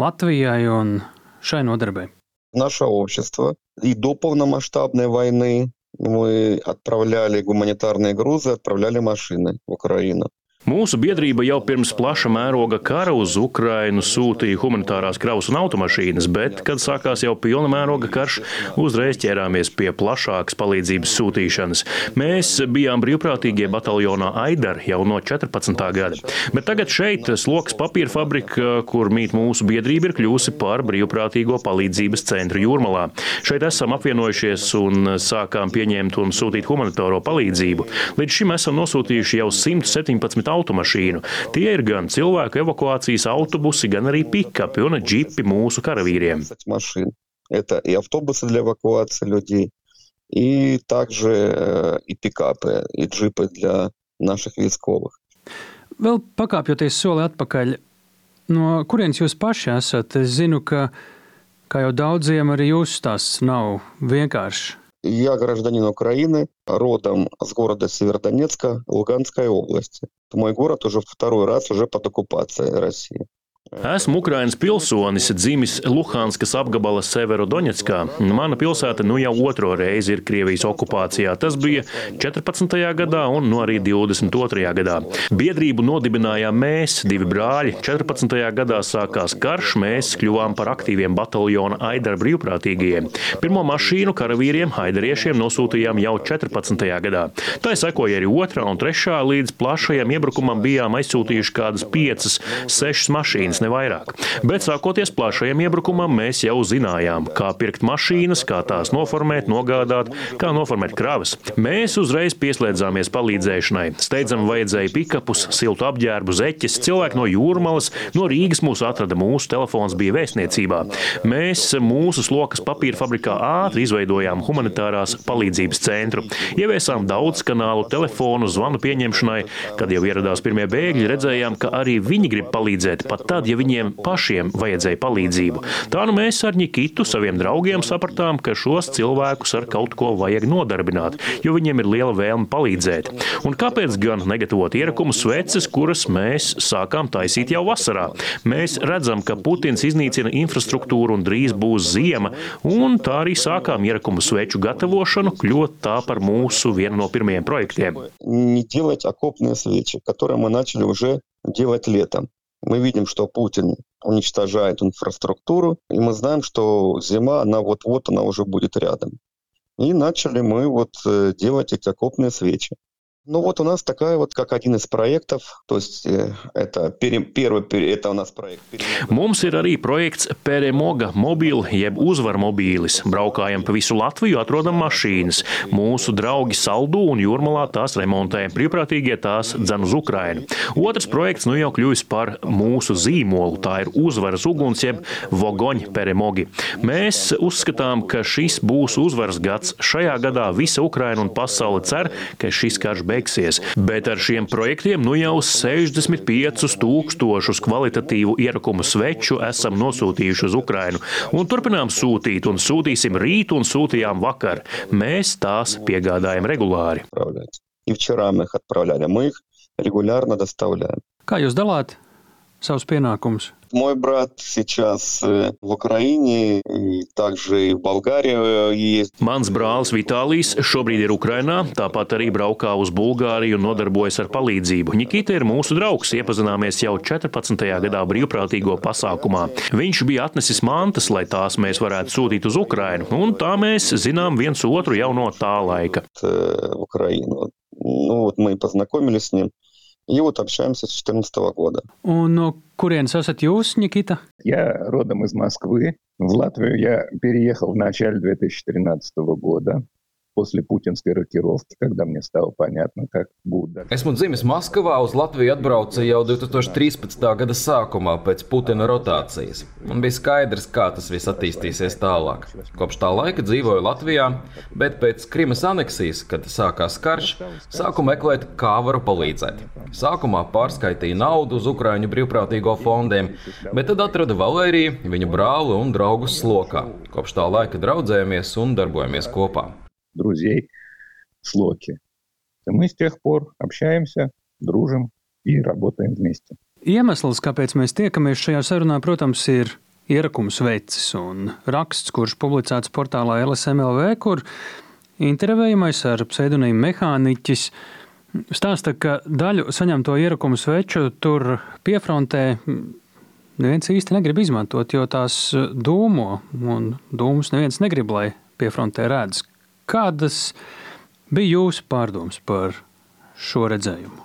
Latvijai un šai nodarbei? Наше общество и до полномасштабной войны мы отправляли гуманитарные грузы, отправляли машины в Украину. Mūsu biedrība jau pirms plaša mēroga kara uz Ukrainu sūtīja humanitārās kravas un automašīnas, bet, kad sākās jau pilna mēroga karš, uzreiz ķērāmies pie plašākas palīdzības sūtīšanas. Mēs bijām brīvprātīgie bataljonā Aidar jau no 14. gada, bet tagad šeit sloks papīra fabrika, kur mīt mūsu biedrība, ir kļūsi par brīvprātīgo palīdzības centru Jūrmalā. Šeit esam apvienojušies un sākām pieņemt un sūtīt humanitāro palīdzību. Līdz šim esam nosūtījuši jau 117 automašīnu Tie ir gan cilvēku evakuācijas autobusi, gan arī pikapi un džipi mūsu karavīriem. 20 машин. Это и автобусы для эвакуации людей, и также э, и пикапы, и джипы для наших військовых. Vēl pakāpjoties soli atpakaļ, no kurienes jūs paši esat? Es zinu, ka, kā jau daudziem, arī jūsu stāsts nav vienkāršs. Я гражданин Украины, родом с города Северодонецка, Луганской области. Мой город уже второй раз уже под оккупацией России. Esmu Ukraiņas pilsonis, dzimis Luhanskas apgabala Severodonetskā. Mana pilsēta nu jau otro reizi ir Krievijas okupācijā. Tas bija 14. gadā un nu arī 22. gadā. Biedrību nodibinājām mēs, divi brāļi. 14. gadā sākās karš, mēs kļuvām par aktīviem bataljona Aidara brīvprātīgajiem. Pirmo mašīnu karavīriem, aidariešiem nosūtījām jau 14. gadā. Tā sekoja arī otrā un trešā līdz plašajam iebrukumam bijām aizsūtījuši kādas piecas, sešas mašīnas mašīnas, ne vairāk. Bet sākoties plašajam iebrukumam, mēs jau zinājām, kā pirkt mašīnas, kā tās noformēt, nogādāt, kā noformēt kravas. Mēs uzreiz pieslēdzāmies palīdzēšanai. Steidzam vajadzēja pikapus, siltu apģērbu, zeķes, cilvēki no jūrmalas, no Rīgas mūs atrada, mūsu telefons bija vēstniecībā. Mēs mūsu slokas papīra fabrikā ātri izveidojām humanitārās palīdzības centru. Ieviesām daudz kanālu telefonu zvanu pieņemšanai, kad jau ieradās pirmie bēgļi, redzējām, ka arī viņi grib palīdzēt pat tad, ja viņiem pašiem vajadzēja palīdzību. Tā nu mēs ar Nikitu, saviem draugiem, sapratām, ka šos cilvēkus ar kaut ko vajag nodarbināt, jo viņiem ir liela vēlme palīdzēt. Un kāpēc gan negatavot ierakumu sveces, kuras mēs sākām taisīt jau vasarā? Mēs redzam, ka Putins iznīcina infrastruktūru un drīz būs ziema, un tā arī sākām ierakumu sveču gatavošanu, kļūt tā par mūsu vienu no pirmajiem projektiem. Не делать окопные свечи, которые мы начали уже делать летом. Мы видим, что Путин уничтожает инфраструктуру, и мы знаем, что зима, она вот-вот, она уже будет рядом. И начали мы вот э, делать эти окопные свечи. Nu, вот у нас такая вот, как один из проектов, то есть это первый, это у нас проект. Mums ir arī projekts Peremoga mobīli, jeb uzvar mobīlis. Braukājam pa visu Latviju, atrodam mašīnas. Mūsu draugi Saldu un Jūrmalā tās remontē. Brīvprātīgie tās dzen uz Ukrainu. Otrs projekts nu jau kļuvis par mūsu zīmolu. Tā ir uzvaras uguns, jeb Vogoņa Peremogi. Mēs uzskatām, ka šis būs uzvaras gads. Šajā gadā visa Ukraina un pasaule cer, ka šis karš beigsies beigsies. Bet ar šiem projektiem nu jau 65 tūkstošus kvalitatīvu ierakumu sveču esam nosūtījuši uz Ukrainu. Un turpinām sūtīt, un sūtīsim rīt, un sūtījām vakar. Mēs tās piegādājam regulāri. И вчера мы их отправляли. Мы их регулярно доставляем. Kā jūs dalāt savus pienākumus? Мой брат сейчас э, в Украине, и также и в Болгарии э, есть. Mans brālis Vitālijs šobrīd ir Ukrainā, tāpat arī braukā uz Bulgāriju un nodarbojas ar palīdzību. Nikita ir mūsu draugs, iepazināmies jau 14. gadā brīvprātīgo pasākumā. Viņš bija atnesis mantas, lai tās mēs varētu sūtīt uz Ukrainu, un tā mēs zinām viens otru jau no tā laika. Украину. Ну вот мы познакомились с ним. И вот общаемся с 2014 года. No kurienes esat jūs, Никита? Я родом из Москвы. В Латвию я переехал в начале 2013 года. после путинской rokировки, когда мне стало понятно, как būtu. Esmu dzimis Maskavā, uz Latviju atbraucu jau 2013. gada sākumā pēc Putina rotācijas. Man bija skaidrs, kā tas viss attīstīsies tālāk. Kopš tā laika dzīvoju Latvijā, bet pēc Krimas aneksijas, kad sākās karš, sāku meklēt, kā varu palīdzēt. Sākumā pārskaitīju naudu uz Ukraiņu brīvprātīgo fondiem, bet tad atradu Valēriju, viņa brāli un draugus slokā. Kopš tā laika draudzējamies un darbojamies kopā друзей с Локи. Мы с тех пор общаемся, дружим и работаем вместе. Iemesls, kāpēc mēs tiekamies šajā sarunā, protams, ir ierakums vecis un raksts, kurš publicēts portālā LSMLV, kur intervējamais ar pseidonīmu mehāniķis stāsta, ka daļu saņemto ierakumu sveču tur piefrontē neviens īsti negrib izmantot, jo tās dūmo, un dūmus neviens negrib, lai piefrontē redz. Kādas bija jūsu pārdomas par šo redzējumu?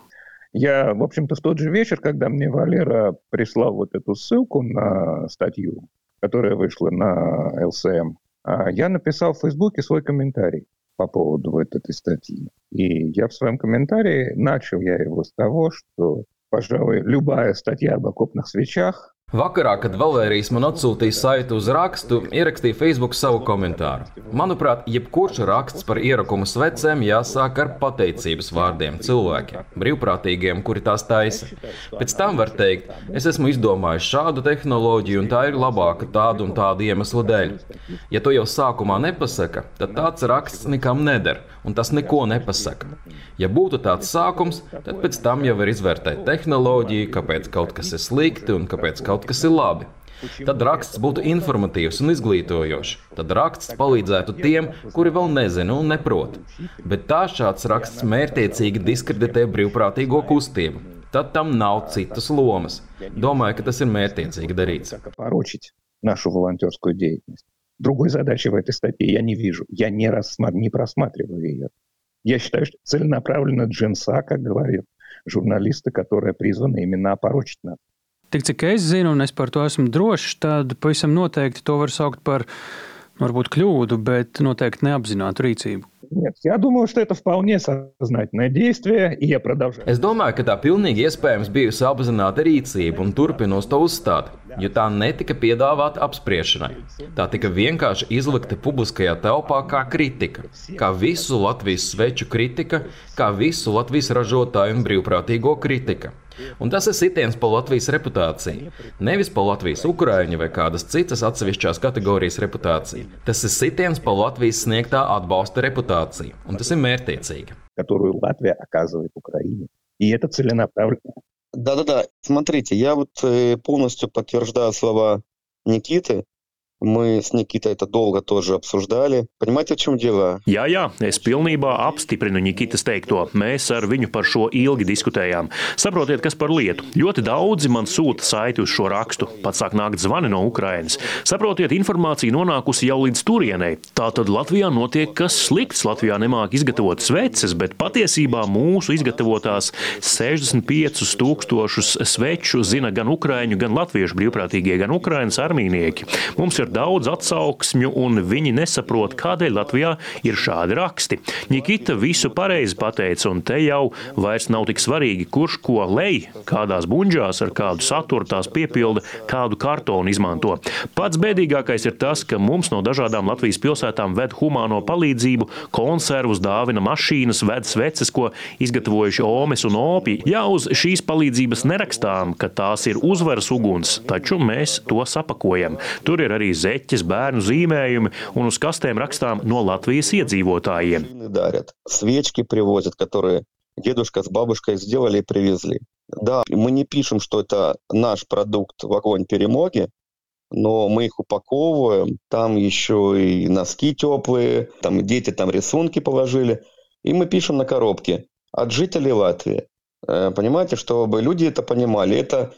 Я, в общем-то, в тот же вечер, когда мне Валера прислал вот эту ссылку на статью, которая вышла на ЛСМ, я написал в Фейсбуке свой комментарий по поводу вот этой статьи. И я в своем комментарии начал я его с того, что, пожалуй, любая статья об окопных свечах Vakarā, kad Valērijas man atsūtīja saiti uz rakstu, ierakstīja Facebook savu komentāru. Manuprāt, jebkurš raksts par ierakumu svecēm jāsāk ar pateicības vārdiem cilvēkiem, brīvprātīgiem, kuri tās taisa. Pēc tam var teikt, es esmu izdomājis šādu tehnoloģiju, un tā ir labāka tādu un tādu iemeslu dēļ. Ja to jau sākumā nepasaka, tad tāds raksts nekam neder, un tas neko nepasaka. Ja būtu tāds sākums, tad pēc tam jau var izvērtēt tehnoloģiju, kāpēc kaut kas ir slikti un kāpēc kaut kaut kas ir labi. Tad raksts būtu informatīvs un izglītojošs. Tad raksts palīdzētu tiem, kuri vēl nezina un neprot. Bet tā šāds raksts mērķiecīgi diskreditē brīvprātīgo kustību. Tad tam nav citas lomas. Domāju, ka tas ir mērķiecīgi darīts. нашу волонтерскую деятельность. Другой задачи в этой статье я не вижу. Я не, рассмат... не просматриваю ее. Я считаю, что целенаправленно джинса, как говорят журналисты, которая призвана именно опорочить нас. Tik cik es zinu, un es par to esmu drošs, tad pavisam noteikti to var saukt par varbūt kļūdu, bet noteikti neapzinātu rīcību. Нет, я думаю, что это вполне сознательное действие, и я продолжаю. Es domāju, ka tā pilnīgi iespējams bijusi apzināta rīcība un turpinos to uzstāt, jo tā netika piedāvāta apspriešanai. Tā tika vienkārši izlikta publiskajā telpā kā kritika, kā visu Latvijas sveču kritika, kā visu Latvijas ražotāju un brīvprātīgo kritika. Un tas ir sitiens pa Latvijas reputāciju. Nevis pa Latvijas ukrāņu vai kādas citas atsevišķās kategorijas reputāciju. Tas ir sitiens pa Latvijas sniegtā atbalsta reputāciju. Un tas ir mērķtiecīgi. Которую Латвия оказывает Украине. И это целенаправленно. Да-да-да, смотрите, я вот э, полностью подтверждаю слова Никиты. Мы с Никитой это долго тоже обсуждали. Понимаете, в чем дело? Jā, jā, es pilnībā apstiprinu Nikitas teikto. Mēs ar viņu par šo ilgi diskutējām. Saprotiet, kas par lietu. Ļoti daudzi man sūta saiti uz šo rakstu. Pat sāk nākt zvani no Ukrainas. Saprotiet, informācija nonākusi jau līdz turienei. Tātad Latvijā notiek kas slikts. Latvijā nemāk izgatavot sveces, bet patiesībā mūsu izgatavotās 65 tūkstošus sveču zina gan ukraiņu, gan latviešu brīvprātīgie, gan ukrainas armīnieki. Mums ir daudz atsauksmju, un viņi nesaprot, kādēļ Latvijā ir šādi raksti. Nikita visu pareizi pateica, un te jau vairs nav tik svarīgi, kurš ko lej, kādās buļģās ar kādu saturu tās piepilda, kādu kartonu izmanto. Pats bēdīgākais ir tas, ka mums no dažādām Latvijas pilsētām ved humāno palīdzību, konservus, dāvina mašīnas, ved sveces, ko izgatavojuši Omes un Opi. Jā, uz šīs palīdzības nerakstām, ka tās ir uzvaras uguns, taču mēs to sapakojam. Tur ir arī zeķes, bērnu zīmējumi un uz kastēm rakstām no Latvijas iedzīvotājiem. Свечки привозят, которые дедушка с бабушкой сделали и привезли. Да, мы не пишем, что это наш продукт в огонь перемоги, но мы их упаковываем, там еще и носки теплые, там дети там рисунки положили, и мы пишем на коробке от жителей Латвии. Понимаете, чтобы люди это понимали, это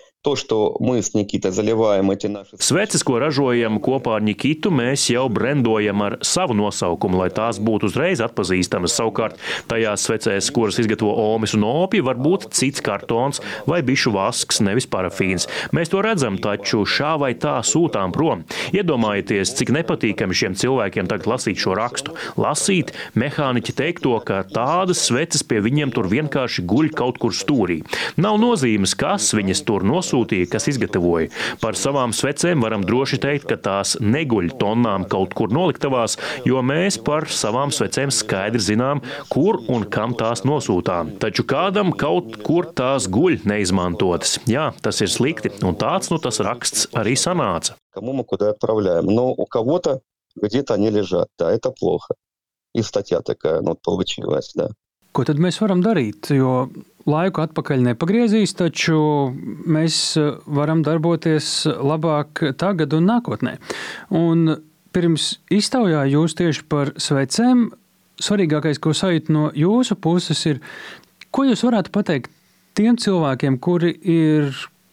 Sveces, ko ražojam kopā ar Nikitu, mēs jau brendojam ar savu nosaukumu, lai tās būtu uzreiz atpazīstamas. Savukārt, tajās svecēs, kuras izgatavo Omis un Opi, var būt cits kartons vai bišu vasks, nevis parafīns. Mēs to redzam, taču šā vai tā sūtām prom. Iedomājieties, cik nepatīkami šiem cilvēkiem tagad lasīt šo rakstu. Lasīt mehāniķi teikto, ka tādas sveces pie viņiem tur vienkārši guļ kaut kur stūrī. Nav nozīmes, kas viņas tur nosūta nosūtīja, kas izgatavoja. Par savām svecēm varam droši teikt, ka tās neguļ tonnām kaut kur noliktavās, jo mēs par savām svecēm skaidri zinām, kur un kam tās nosūtām. Taču kādam kaut kur tās guļ neizmantotas. Jā, tas ir slikti, un tāds nu tas raksts arī sanāca. Кому мы куда отправляем? Но у кого-то где-то они лежат. Да, это плохо. И статья такая ну, получилась, да. Ko tad mēs varam darīt? Jo laiku atpakaļ nepagriezīs, taču mēs varam darboties labāk tagad un nākotnē. Un pirms iztaujā jūs tieši par svecēm, svarīgākais, ko sajūt no jūsu puses, ir, ko jūs varētu pateikt tiem cilvēkiem, kuri ir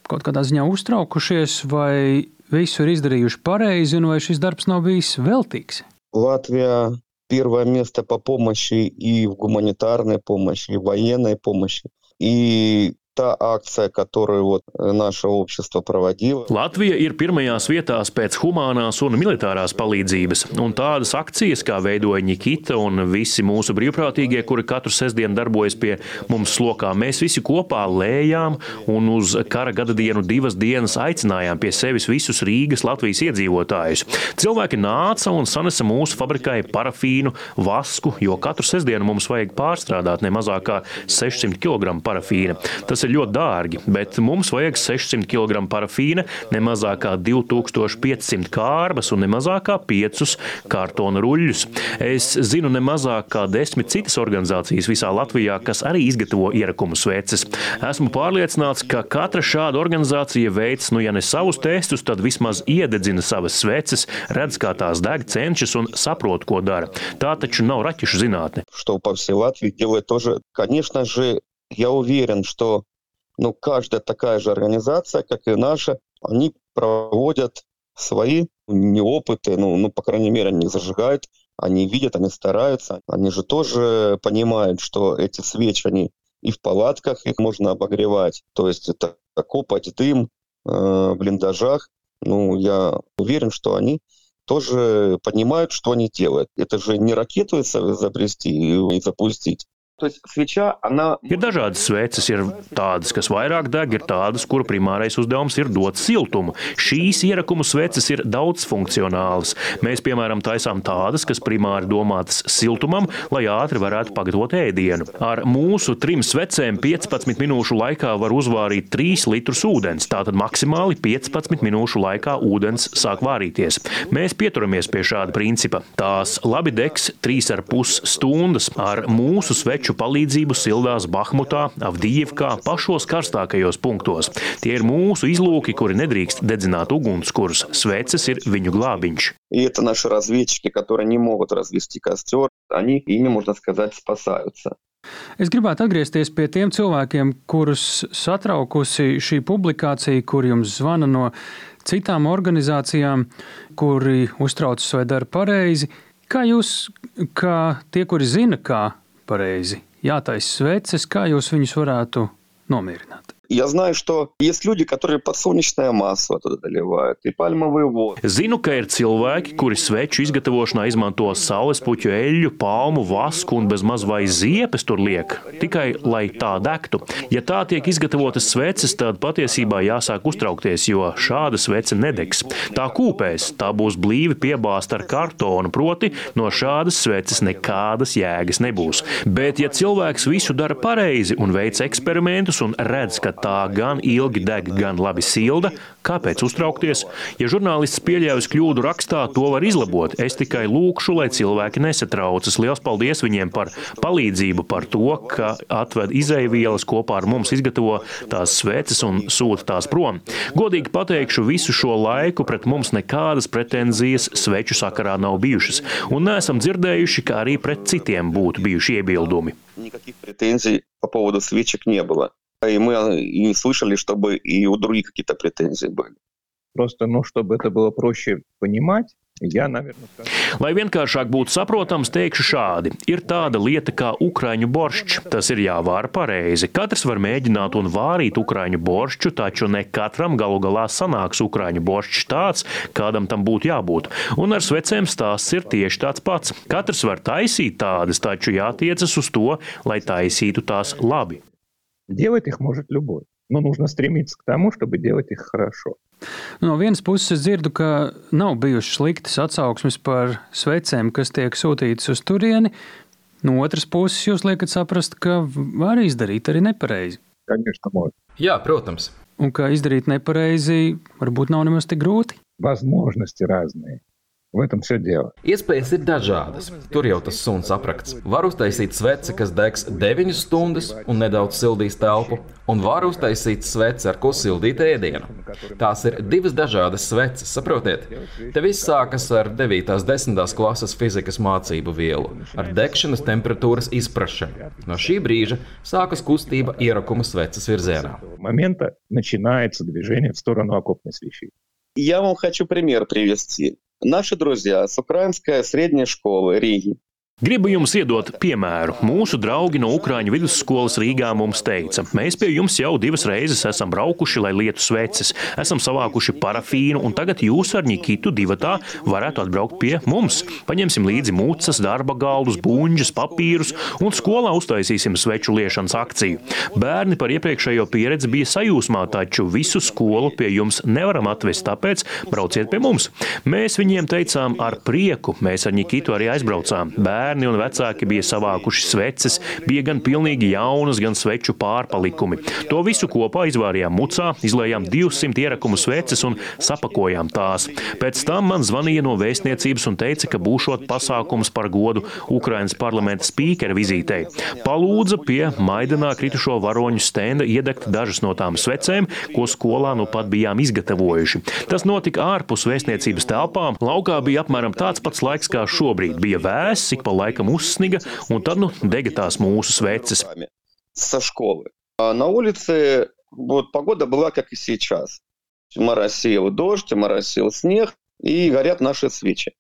kaut kādā ziņā uztraukušies, vai visu ir izdarījuši pareizi, un vai šis darbs nav bijis veltīgs? Latvijā первое место по помощи и в гуманитарной помощи, и в военной помощи. И та akcija, которую вот наше общество проводило. Latvija ir pirmajās vietās pēc humanās un militārās palīdzības, un tādas akcijas, kā veidoja Nikita un visi mūsu brīvprātīgie, kuri katru sestdienu darbojas pie mums slokā, mēs visi kopā lējām un uz kara gada dienu divas dienas aicinājām pie sevis visus Rīgas Latvijas iedzīvotājus. Cilvēki nāca un sanesa mūsu fabrikai parafīnu, vasku, jo katru sestdienu mums vajag pārstrādāt ne mazāk kā 600 kg parafīna. Tas ir ir ļoti dārgi, bet mums vajag 600 kg parafīna, ne mazāk kā 2500 kārbas un ne mazāk kā 5 kartona ruļļus. Es zinu ne mazāk kā 10 citas organizācijas visā Latvijā, kas arī izgatavo ierakumu sveces. Esmu pārliecināts, ka katra šāda organizācija veids, nu ja ne savus testus, tad vismaz iededzina savas sveces, redz, kā tās deg, cenšas un saprot, ko dara. Tā taču nav raķešu zinātne. Что по всей Латвии делает тоже, конечно же, я уверен, что ну, каждая такая же организация, как и наша, они проводят свои неопыты, ну, ну, по крайней мере, они зажигают, они видят, они стараются. Они же тоже понимают, что эти свечи, они и в палатках их можно обогревать. То есть это копать дым э, в блиндажах. Ну, я уверен, что они тоже понимают, что они делают. Это же не ракету изобрести и запустить. Ir dažādas sveces, ir tādas, kas vairāk deg, ir tādas, kuru primārais uzdevums ir dot siltumu. Šīs ierakumu sveces ir daudzfunkcionālas. Mēs, piemēram, taisām tādas, kas primāri domātas siltumam, lai ātri varētu pagatavot ēdienu. Ar mūsu trim svecēm 15 minūšu laikā var uzvārīt 3 litrus ūdens. Tātad maksimāli 15 minūšu laikā ūdens sāk vārīties. Mēs pieturamies pie šāda principa. Tās labi degs 3,5 stundas ar mūsu sveču ieroču palīdzību sildās Bahmutā, Avdijivkā, pašos karstākajos punktos. Tie ir mūsu izlūki, kuri nedrīkst dedzināt ugunskurus. Sveces ir viņu glābiņš. И это наши разведчики, которые не могут развести костер, они ими, можно сказать, спасаются. Es gribētu atgriezties pie tiem cilvēkiem, kurus satraukusi šī publikācija, kur jums zvana no citām organizācijām, kuri uztraucas vai dara pareizi. Kā jūs, kā tie, kuri zina, kā pareizi jātaisa sveces, kā jūs viņus varētu nomierināt? Я знаю, что есть люди, которые подсолнечное масло туда доливают и пальмовый воду. Zinu, ka ir cilvēki, kuri sveču izgatavošanā izmanto saules puķu eļļu, palmu, vasku un bez maz vai ziepes tur liek, tikai lai tā degtu. Ja tā tiek izgatavotas sveces, tad patiesībā jāsāk uztraukties, jo šāda svece nedegs. Tā kūpēs, tā būs blīvi piebāzta ar kartonu, proti no šādas sveces nekādas jēgas nebūs. Bet, ja cilvēks visu dara pareizi un veic eksperimentus un redz, ka tā gan ilgi deg, gan labi silda, kāpēc uztraukties? Ja žurnālists pieļāvis kļūdu rakstā, to var izlabot. Es tikai lūkšu, lai cilvēki nesatraucas. Lielas paldies viņiem par palīdzību, par to, ka atved izēvielas kopā ar mums, izgatavo tās sveces un sūta tās prom. Godīgi pateikšu, visu šo laiku pret mums nekādas pretenzijas sveču sakarā nav bijušas, un neesam dzirdējuši, ka arī pret citiem būtu bijuši iebildumi. Никаких претензий по поводу свечек не было. И мы и не слышали, чтобы и у других какие-то претензии были. Просто, ну, чтобы это было проще понимать, Jā, Lai vienkāršāk būtu saprotams, teikšu šādi. Ir tāda lieta kā ukrāņu boršs. Tas ir jāvāra pareizi. Katrs var mēģināt un vārīt ukrāņu boršķu, taču ne katram galu galā sanāks ukrāņu boršs tāds, kādam tam būtu jābūt. Un ar svecēm stāsts ir tieši tāds pats. Katrs var taisīt tādas, taču jātiecas uz to, lai taisītu tās labi. Делать их может любой. Но нужно стремиться к тому, чтобы делать их хорошо. No vienas puses, es dzirdu, ka nav bijušas sliktas atsauksmes par svecēm, kas tiek sūtītas uz turieni. No otras puses, jūs liekat saprast, ka var izdarīt arī nepareizi. Конечно, может. Jā, protams. Un ka izdarīt nepareizi varbūt nav nemaz tik grūti. Возможности разные. В этом все дело. Iespējas ir dažādas. Tur jau tas suns aprakts. Var uztaisīt sveci, kas degs 9 stundas un nedaudz sildīs telpu, un var uztaisīt sveci, ar ko sildīt ēdienu. Tās ir divas dažādas sveces, saprotiet? Te viss sākas ar 9. un 10. klases fizikas mācību vielu, ar degšanas temperatūras izprašanu. No šī brīža sākas kustība ierakuma sveces virzienā. Момента начинается движение в сторону окопной свечи. Я вам хочу пример привести. Наши друзья с украинской средней школы Риги Gribu jums iedot piemēru. Mūsu draugi no Ukrāņu vidusskolas Rīgā mums teica, mēs pie jums jau divas reizes esam braukuši, lai lietu sveces, esam savākuši parafīnu, un tagad jūs ar Nikitu divatā varētu atbraukt pie mums. Paņemsim līdzi mūcas, darba galdus, buļģus, papīrus un skolā uztaisīsim sveču liešanas akciju. Bērni par iepriekšējo pieredzi bija sajūsmā, taču visu skolu pie jums nevaram atvest, tāpēc brauciet pie mums. Mēs viņiem teicām ar prieku, mēs ar Nikitu arī aizbraucām. Bērni bērni un vecāki bija savākuši sveces, bija gan pilnīgi jaunas, gan sveču pārpalikumi. To visu kopā izvārījām mucā, izlējām 200 ierakumu sveces un sapakojām tās. Pēc tam man zvanīja no vēstniecības un teica, ka būšot pasākums par godu Ukrainas parlamenta spīkera vizītei. Palūdza pie Maidanā kritušo varoņu stenda iedegt dažas no tām svecēm, ko skolā nu pat bijām izgatavojuši. Tas notika ārpus vēstniecības telpām. Laukā bija apmēram tāds pats laiks kā šobrīd. Bija vēss, ik pa laikam uzsniga, un tad nu, dega tās mūsu sveces. Школы. На улице вот, погода была, как и сейчас. Моросил дождь, моросил снег, и горят наши свечи.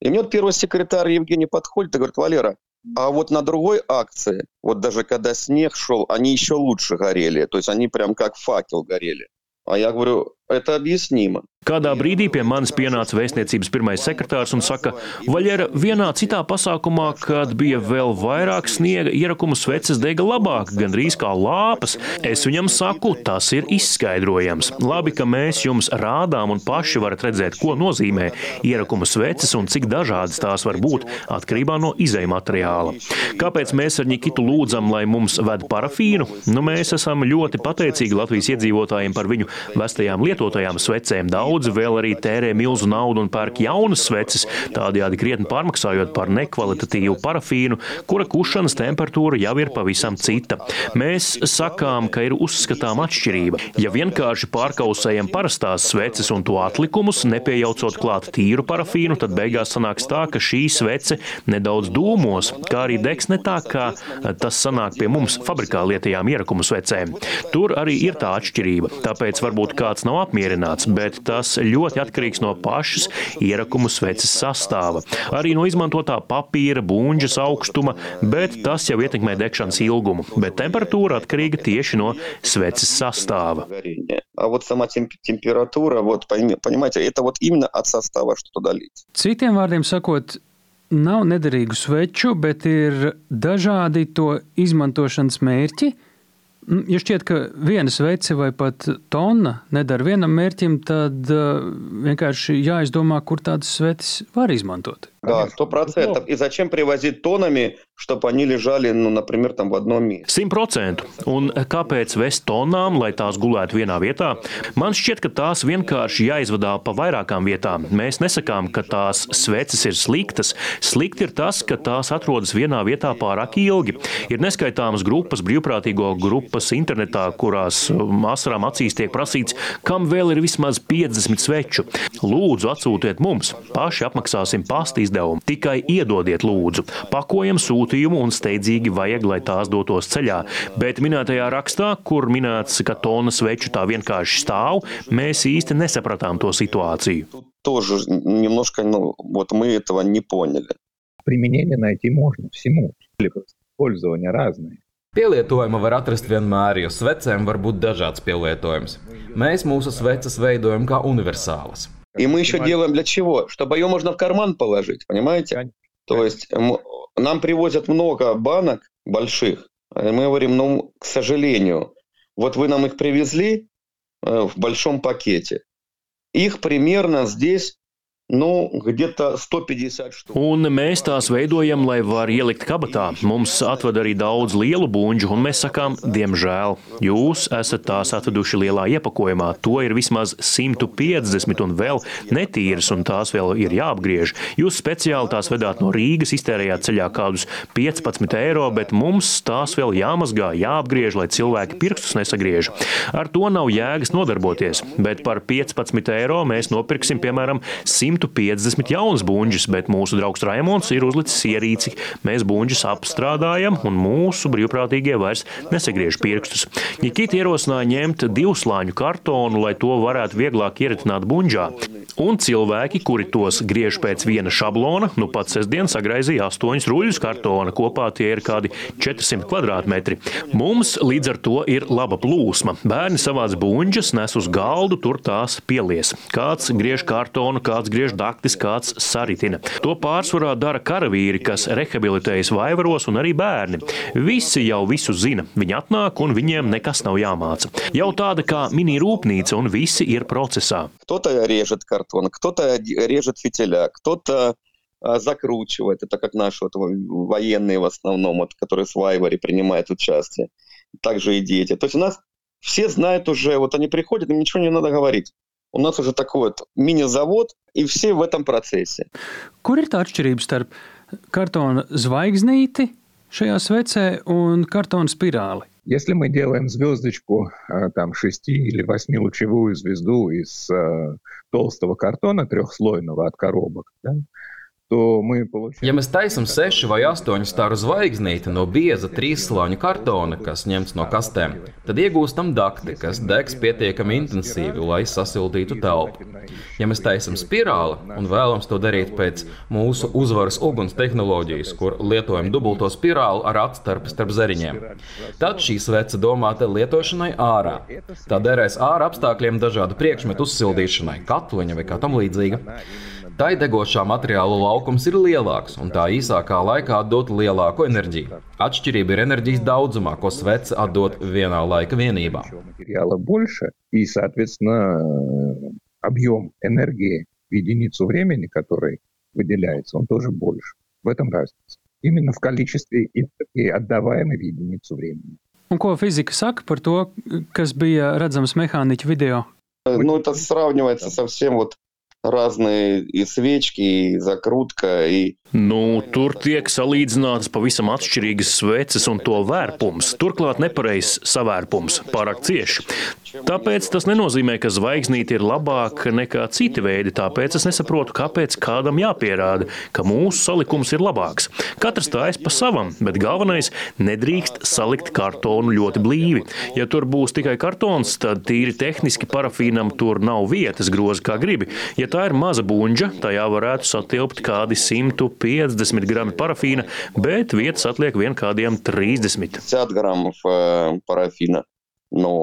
И мне вот первый секретарь Евгений подходит и говорит, Валера, а вот на другой акции, вот даже когда снег шел, они еще лучше горели. То есть они прям как факел горели. А я говорю, это объяснимо. Kādā brīdī pie manis pienāca vēstniecības pirmais sekretārs un saka, Vaļera, vienā citā pasākumā, kad bija vēl vairāk sniega, ierakumu sveces dega labāk, gandrīz kā lāpas. Es viņam saku, tas ir izskaidrojams. Labi, ka mēs jums rādām un paši varat redzēt, ko nozīmē ierakumu sveces un cik dažādas tās var būt atkarībā no izējuma materiāla. Kāpēc mēs ar Nikitu lūdzam, lai mums ved parafīnu? Nu, mēs esam ļoti pateicīgi Latvijas iedzīvotājiem par viņu vestajām lietotajām svecēm. Daudz Daudzi vēl arī tērē milzu naudu un pērk jaunas sveces, tādējādi krietni pārmaksājot par nekvalitatīvu parafīnu, kura kušanas temperatūra jau ir pavisam cita. Mēs sakām, ka ir uzskatām atšķirība. Ja vienkārši pārkausējam parastās sveces un to atlikumus, nepiejaucot klāt tīru parafīnu, tad beigās sanāks tā, ka šī svece nedaudz dūmos, kā arī degs ne tā, kā tas sanāk pie mums fabrikā lietajām ierakumu svecēm. Tur arī ir tā atšķirība. Tāpēc varbūt kāds nav apmierināts, bet tas ļoti atkarīgs no pašas ierakumu sveces sastāva, arī no izmantotā papīra, būņģas augstuma, bet tas jau ietekmē degšanas ilgumu. Bet temperatūra atkarīga tieši no sveces sastāva. Citiem vārdiem sakot, nav nederīgu sveču, bet ir dažādi to izmantošanas mērķi. Nu, ja šķiet, ka viena svece vai pat tonna nedara vienam mērķim, tad uh, vienkārši jāizdomā, kur tādas sveces var izmantot. Да, сто процентов. И зачем привозить тоннами, чтобы они лежали, ну, например, там в одном месте? Simt procentu. Un kāpēc vest tonām, lai tās gulētu vienā vietā? Man šķiet, ka tās vienkārši jāizvadā pa vairākām vietām. Mēs nesakām, ka tās sveces ir sliktas. Slikti ir tas, ka tās atrodas vienā vietā pārāk ilgi. Ir neskaitāmas grupas, brīvprātīgo grupas internetā, kurās um, asarām acīs tiek prasīts, kam vēl ir vismaz 50 sveču. Lūdzu, atsūtiet mums, paši apmaksāsim pasta izdevumu izdevumu. Tikai iedodiet, lūdzu, pakojam sūtījumu un steidzīgi vajag, lai tās dotos ceļā. Bet minētajā rakstā, kur minēts, ka tona sveču tā vienkārši stāv, mēs īsti nesapratām to situāciju. Тоже немножко, ну, вот мы этого не поняли. Применение найти можно всему. Пользование разное. Pielietojumu var atrast vienmēr, jo svecēm var būt dažāds pielietojums. Mēs mūsu sveces veidojam kā universālas. И мы еще делаем для чего? Чтобы ее можно в карман положить, понимаете? То есть нам привозят много банок больших. И мы говорим, ну, к сожалению, вот вы нам их привезли в большом пакете. Их примерно здесь Nu, 150 štuku. Un mēs tās veidojam, lai var ielikt kabatā. Mums atved arī daudz lielu buļbuļsu, un mēs sakām, diemžēl, jūs esat tās atveduši lielā iepakojumā. To ir vismaz 150 un vēl netīras, un tās vēl ir jāapgriež. Jūs speciāli tās vedāt no Rīgas, iztērējāt ceļā kādus 15 eiro, bet mums tās vēl jāmazgā, jāapgriež, lai cilvēki pirkstus nesagriež. Ar to nav jēgas nodarboties, bet par 15 eiro mēs nopirksim, piemēram, 100 150 jaunas buļģis, bet mūsu draugs Raimons ir uzlicis ierīci. Mēs buļģis apstrādājam, un mūsu brīvprātīgie vairs nesagriež pirkstus. Nikita ierosināja ņemt divslāņu kartonu, lai to varētu vieglāk ieritināt buļģā. Un cilvēki, kuri tos griež pēc viena šablona, nu pat sestdien sagraizīja astoņus ruļļus kartona. Kopā tie ir kādi 400 kvadrātmetri. Mums līdz ar to ir laba plūsma. Bērni savāc buļģas, nes uz galdu, tur tās pielies. Kāds griež kartonu, kāds griež daktis, kāds saritina. To pārsvarā dara karavīri, kas rehabilitējas vaivaros, un arī bērni. Visi jau visu zina. Viņi atnāk, un viņiem nekas nav jāmāca. Jau tāda kā mini rūpnīca, un visi ir procesā. Кто-то режет картон, кто-то режет фитиля, кто-то закручивает. Это как наши вот, военные в основном, вот, которые в Вайваре принимают участие. Также и дети. То есть у нас все знают уже, вот они приходят, им ничего не надо говорить. У нас уже такой вот мини-завод, и все в этом процессе. Kur ir tā atšķirība starp kartona zvaigznīti šajā svecē un kartona spirāli? Если мы делаем звездочку, там, 6 или 8 лучевую звезду из э, толстого картона трехслойного от коробок, да, Ja mēs taisām sešu vai astoņu staru zvaigznīti no bieza trīsslāņu kartona, kas ņemts no kastēm, tad iegūstam dakti, kas degs pietiekami intensīvi, lai sasildītu telpu. Ja mēs taisām spirāli un vēlamies to darīt pēc mūsu uzvaras uguns tehnoloģijas, kur lietojam dubulto spirāli ar atstarpi starp zariņiem, tad šī svece domāta lietošanai ārā. Tā derēs ārā apstākļiem dažādu priekšmetu uzsildīšanai, katliņa vai kā tam līdzīga. Tai degošā materiāla laukums ir lielāks, un tā īsākā laikā atdot lielāku enerģiju. Atšķirība ir enerģijas daudzumā, ko svece atdod vienā laika vienībā. И, соответственно, объем энергии в единицу времени, который выделяется, он тоже больше. В этом разница. Именно в количестве энергии, отдаваемой в единицу времени. Un ko fizika saka par to, kas bija redzams mehāniķa video? Ну, это сравнивается со всем вот разные и свечки, и закрутка, и Nu, tur tiek salīdzinātas pavisam atšķirīgas sveces un to vērpums, turklāt nepareizs savērpums, pārāk cieši. Tāpēc tas nenozīmē, ka zvaigznīte ir labāka nekā citi veidi, tāpēc es nesaprotu, kāpēc kādam jāpierāda, ka mūsu salikums ir labāks. Katrs tājas pa savam, bet galvenais - nedrīkst salikt kartonu ļoti blīvi. Ja tur būs tikai kartons, tad tīri tehniski parafīnam tur nav vietas groza kā gribi. Ja tā ir maza bunģa, tajā varētu satilpt kādi 150 grami parafīna, bet vietas atliek vien kādiem 30. 50 gramu parafīna, no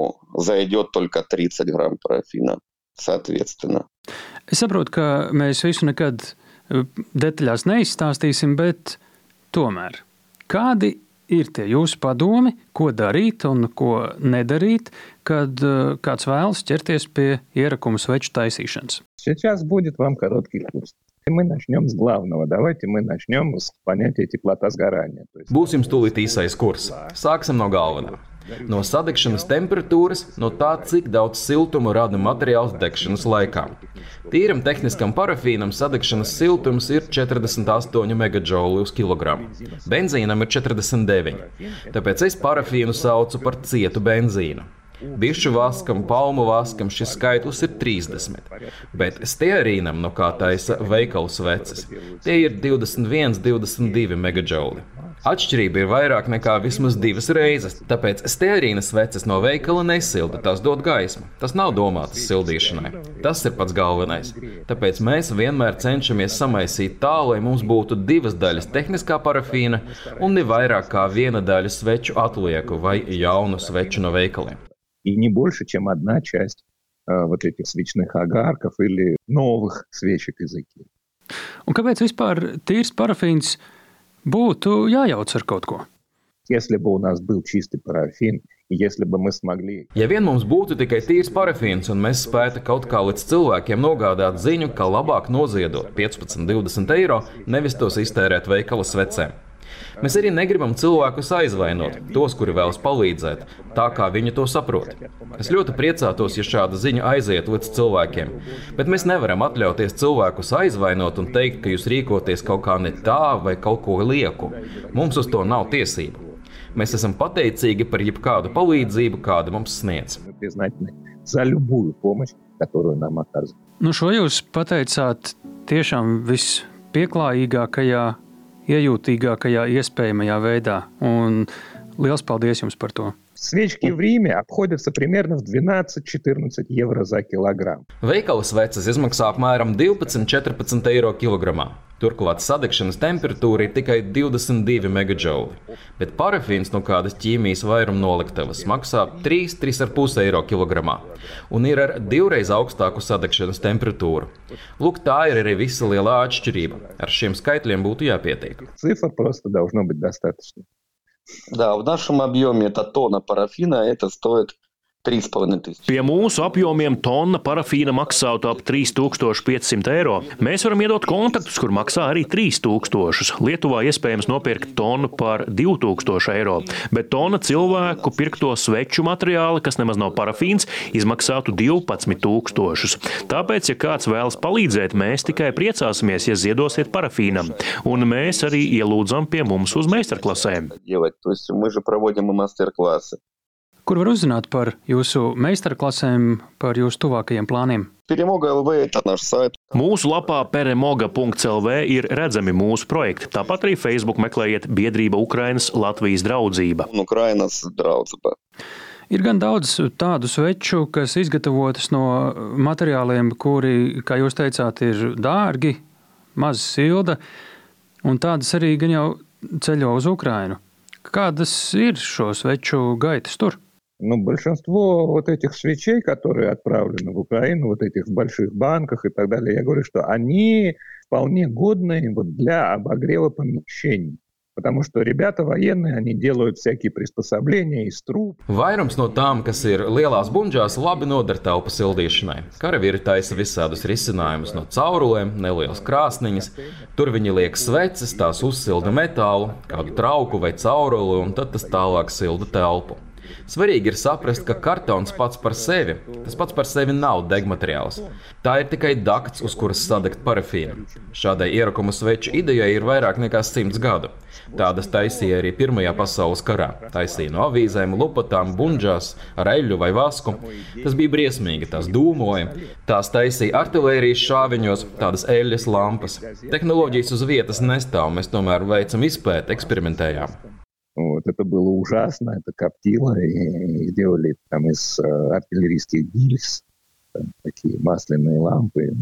zaidot tikai 30 gramu parafīna, satviecinā. Es saprotu, ka mēs visu nekad eh, detaļās neizstāstīsim, bet tomēr kādi ir tie jūsu padomi, ko darīt un ko nedarīt, kad kāds vēlas ķerties pie ierakuma sveču taisīšanas? Сейчас будет вам короткий курс. Мы начнем с главного. Давайте мы начнем с понятия теплота сгорания. Есть... Būs jums tūlīt īsais kurs. Sāksim no galvenā. No sadegšanas temperatūras, no tā, cik daudz siltuma rada materiāls degšanas laikā. Tīram tehniskam parafīnam sadegšanas siltums ir 48 megajouli uz kilogramu. Benzīnam ir 49. Tāpēc es parafīnu saucu par cietu benzīnu. Bišu vaskam, palmu vaskam šis skaitlis ir 30, bet stearīnam, no kā taisa veikalu sveces, tie ir 21, 22 megajouli. Atšķirība ir vairāk nekā vismaz divas reizes, tāpēc stearīna sveces no veikala nesilda, tās dod gaismu. Tas nav domāts sildīšanai. Tas ir pats galvenais. Tāpēc mēs vienmēr cenšamies samaisīt tā, lai mums būtu divas daļas tehniskā parafīna un ne vairāk kā viena daļa sveču atlieku vai jaunu sveču no veikaliem и не больше, чем одна часть uh, вот этих свечных огарков или новых свечек из Ikea. Un kāpēc vispār tīrs parafīns būtu jājauc ar kaut ko? Если бы у нас был чистый парафин, если бы мы смогли... Ja vien mums būtu tikai tīrs parafīns un mēs spētu kaut kā līdz cilvēkiem nogādāt ziņu, ka labāk noziedot 15, 20 eiro, nevis tos iztērēt veikala svecēm. Mēs arī negribam cilvēkus aizvainot, tos, kuri vēlas palīdzēt, tā kā viņi to saprot. Es ļoti priecātos, ja šāda ziņa aiziet līdz cilvēkiem, bet mēs nevaram atļauties cilvēkus aizvainot un teikt, ka jūs rīkoties kaut kā ne tā vai kaut ko lieku. Mums uz to nav tiesību. Mēs esam pateicīgi par jebkādu palīdzību, kāda mums sniedz. За любую помощь, которую нам оказывают. Nu, šo jūs pateicāt tiešām vispieklājīgākajā, iejūtīgākajā iespējamajā veidā. Un liels paldies jums par to! Свечки в Риме обходятся примерно в 12-14 евро за килограмм. Veikala sveces izmaksā apmēram 12-14 eiro kilogramā. Turklāt sadegšanas temperatūra ir tikai 22 megajouli, bet parafīns no kādas ķīmijas vairuma noliktavas maksā 3-3,5 eiro kilogramā un ir ar divreiz augstāku sadegšanas temperatūru. Lūk, tā ir arī visa lielā atšķirība. Ar šiem skaitļiem būtu jāpietiek. Цифр просто должно быть достаточно. Да, в нашем объеме это тонна парафина, это стоит 3,5. Pie mūsu apjomiem tonna parafīna maksātu ap 3500 eiro. Mēs varam iedot kontaktus, kur maksā arī 3000. Lietuvā iespējams nopirkt tonu par 2000 eiro, bet tona cilvēku pirkto sveču materiāli, kas nemaz nav parafīns, izmaksātu 12000. Tāpēc, ja kāds vēlas palīdzēt, mēs tikai priecāsimies, ja ziedosiet parafīnam. Un mēs arī ielūdzam pie mums uz meistarklasēm. Mēs jau provodam masterklases. Kur var uzzināt par jūsu meistarklasēm, par jūsu tuvākajiem plāniem? Mūsu lapā peremoga.clv ir redzami mūsu projekti. Tāpat arī Facebook meklējiet biedrība Ukrainas Latvijas draudzība. Ukrainas draudzība. Ir gan daudz tādu sveču, kas izgatavotas no materiāliem, kuri, kā jūs teicāt, ir dārgi, maz silda, un tādas arī gan jau ceļo uz Ukrainu. Kādas ir šo sveču gaitas tur? Ну, большинство вот этих свечей, которые отправлены в Украину, вот этих в больших банках и так далее, я говорю, что они вполне годны вот для обогрева помещений. Потому что ребята военные, они делают всякие приспособления из труб. Vairums no tām, kas ir lielās bunžās, labi noder telpu sildīšanai. Karavīri taisa visādus risinājumus no caurulēm, nelielas krāsniņas. Tur viņi liek sveces, tās uzsilda metālu, kādu trauku vai cauruli, un tad tas tālāk silda telpu. Svarīgi ir saprast, ka kartons pats par sevi, tas pats par sevi nav degmateriāls. Tā ir tikai dakts, uz kuras sadegt parafīnu. Šādai ierakuma sveču idejai ir vairāk nekā simts gadu. Tādas taisīja arī Pirmajā pasaules karā. Taisīja no avīzēm, lupatām, bunžās, ar eļļu vai vasku. Tas bija briesmīgi, tās dūmoja. Tās taisīja artērijas šāviņos, tādas eļļas lampas. Tehnoloģijas uz vietas nestāv, mēs tomēr veicam izpēti, eksperimentējām. Вот, это было ужасно, это коптило, и сделали там из э, артиллерийских гильз там, такие масляные лампы.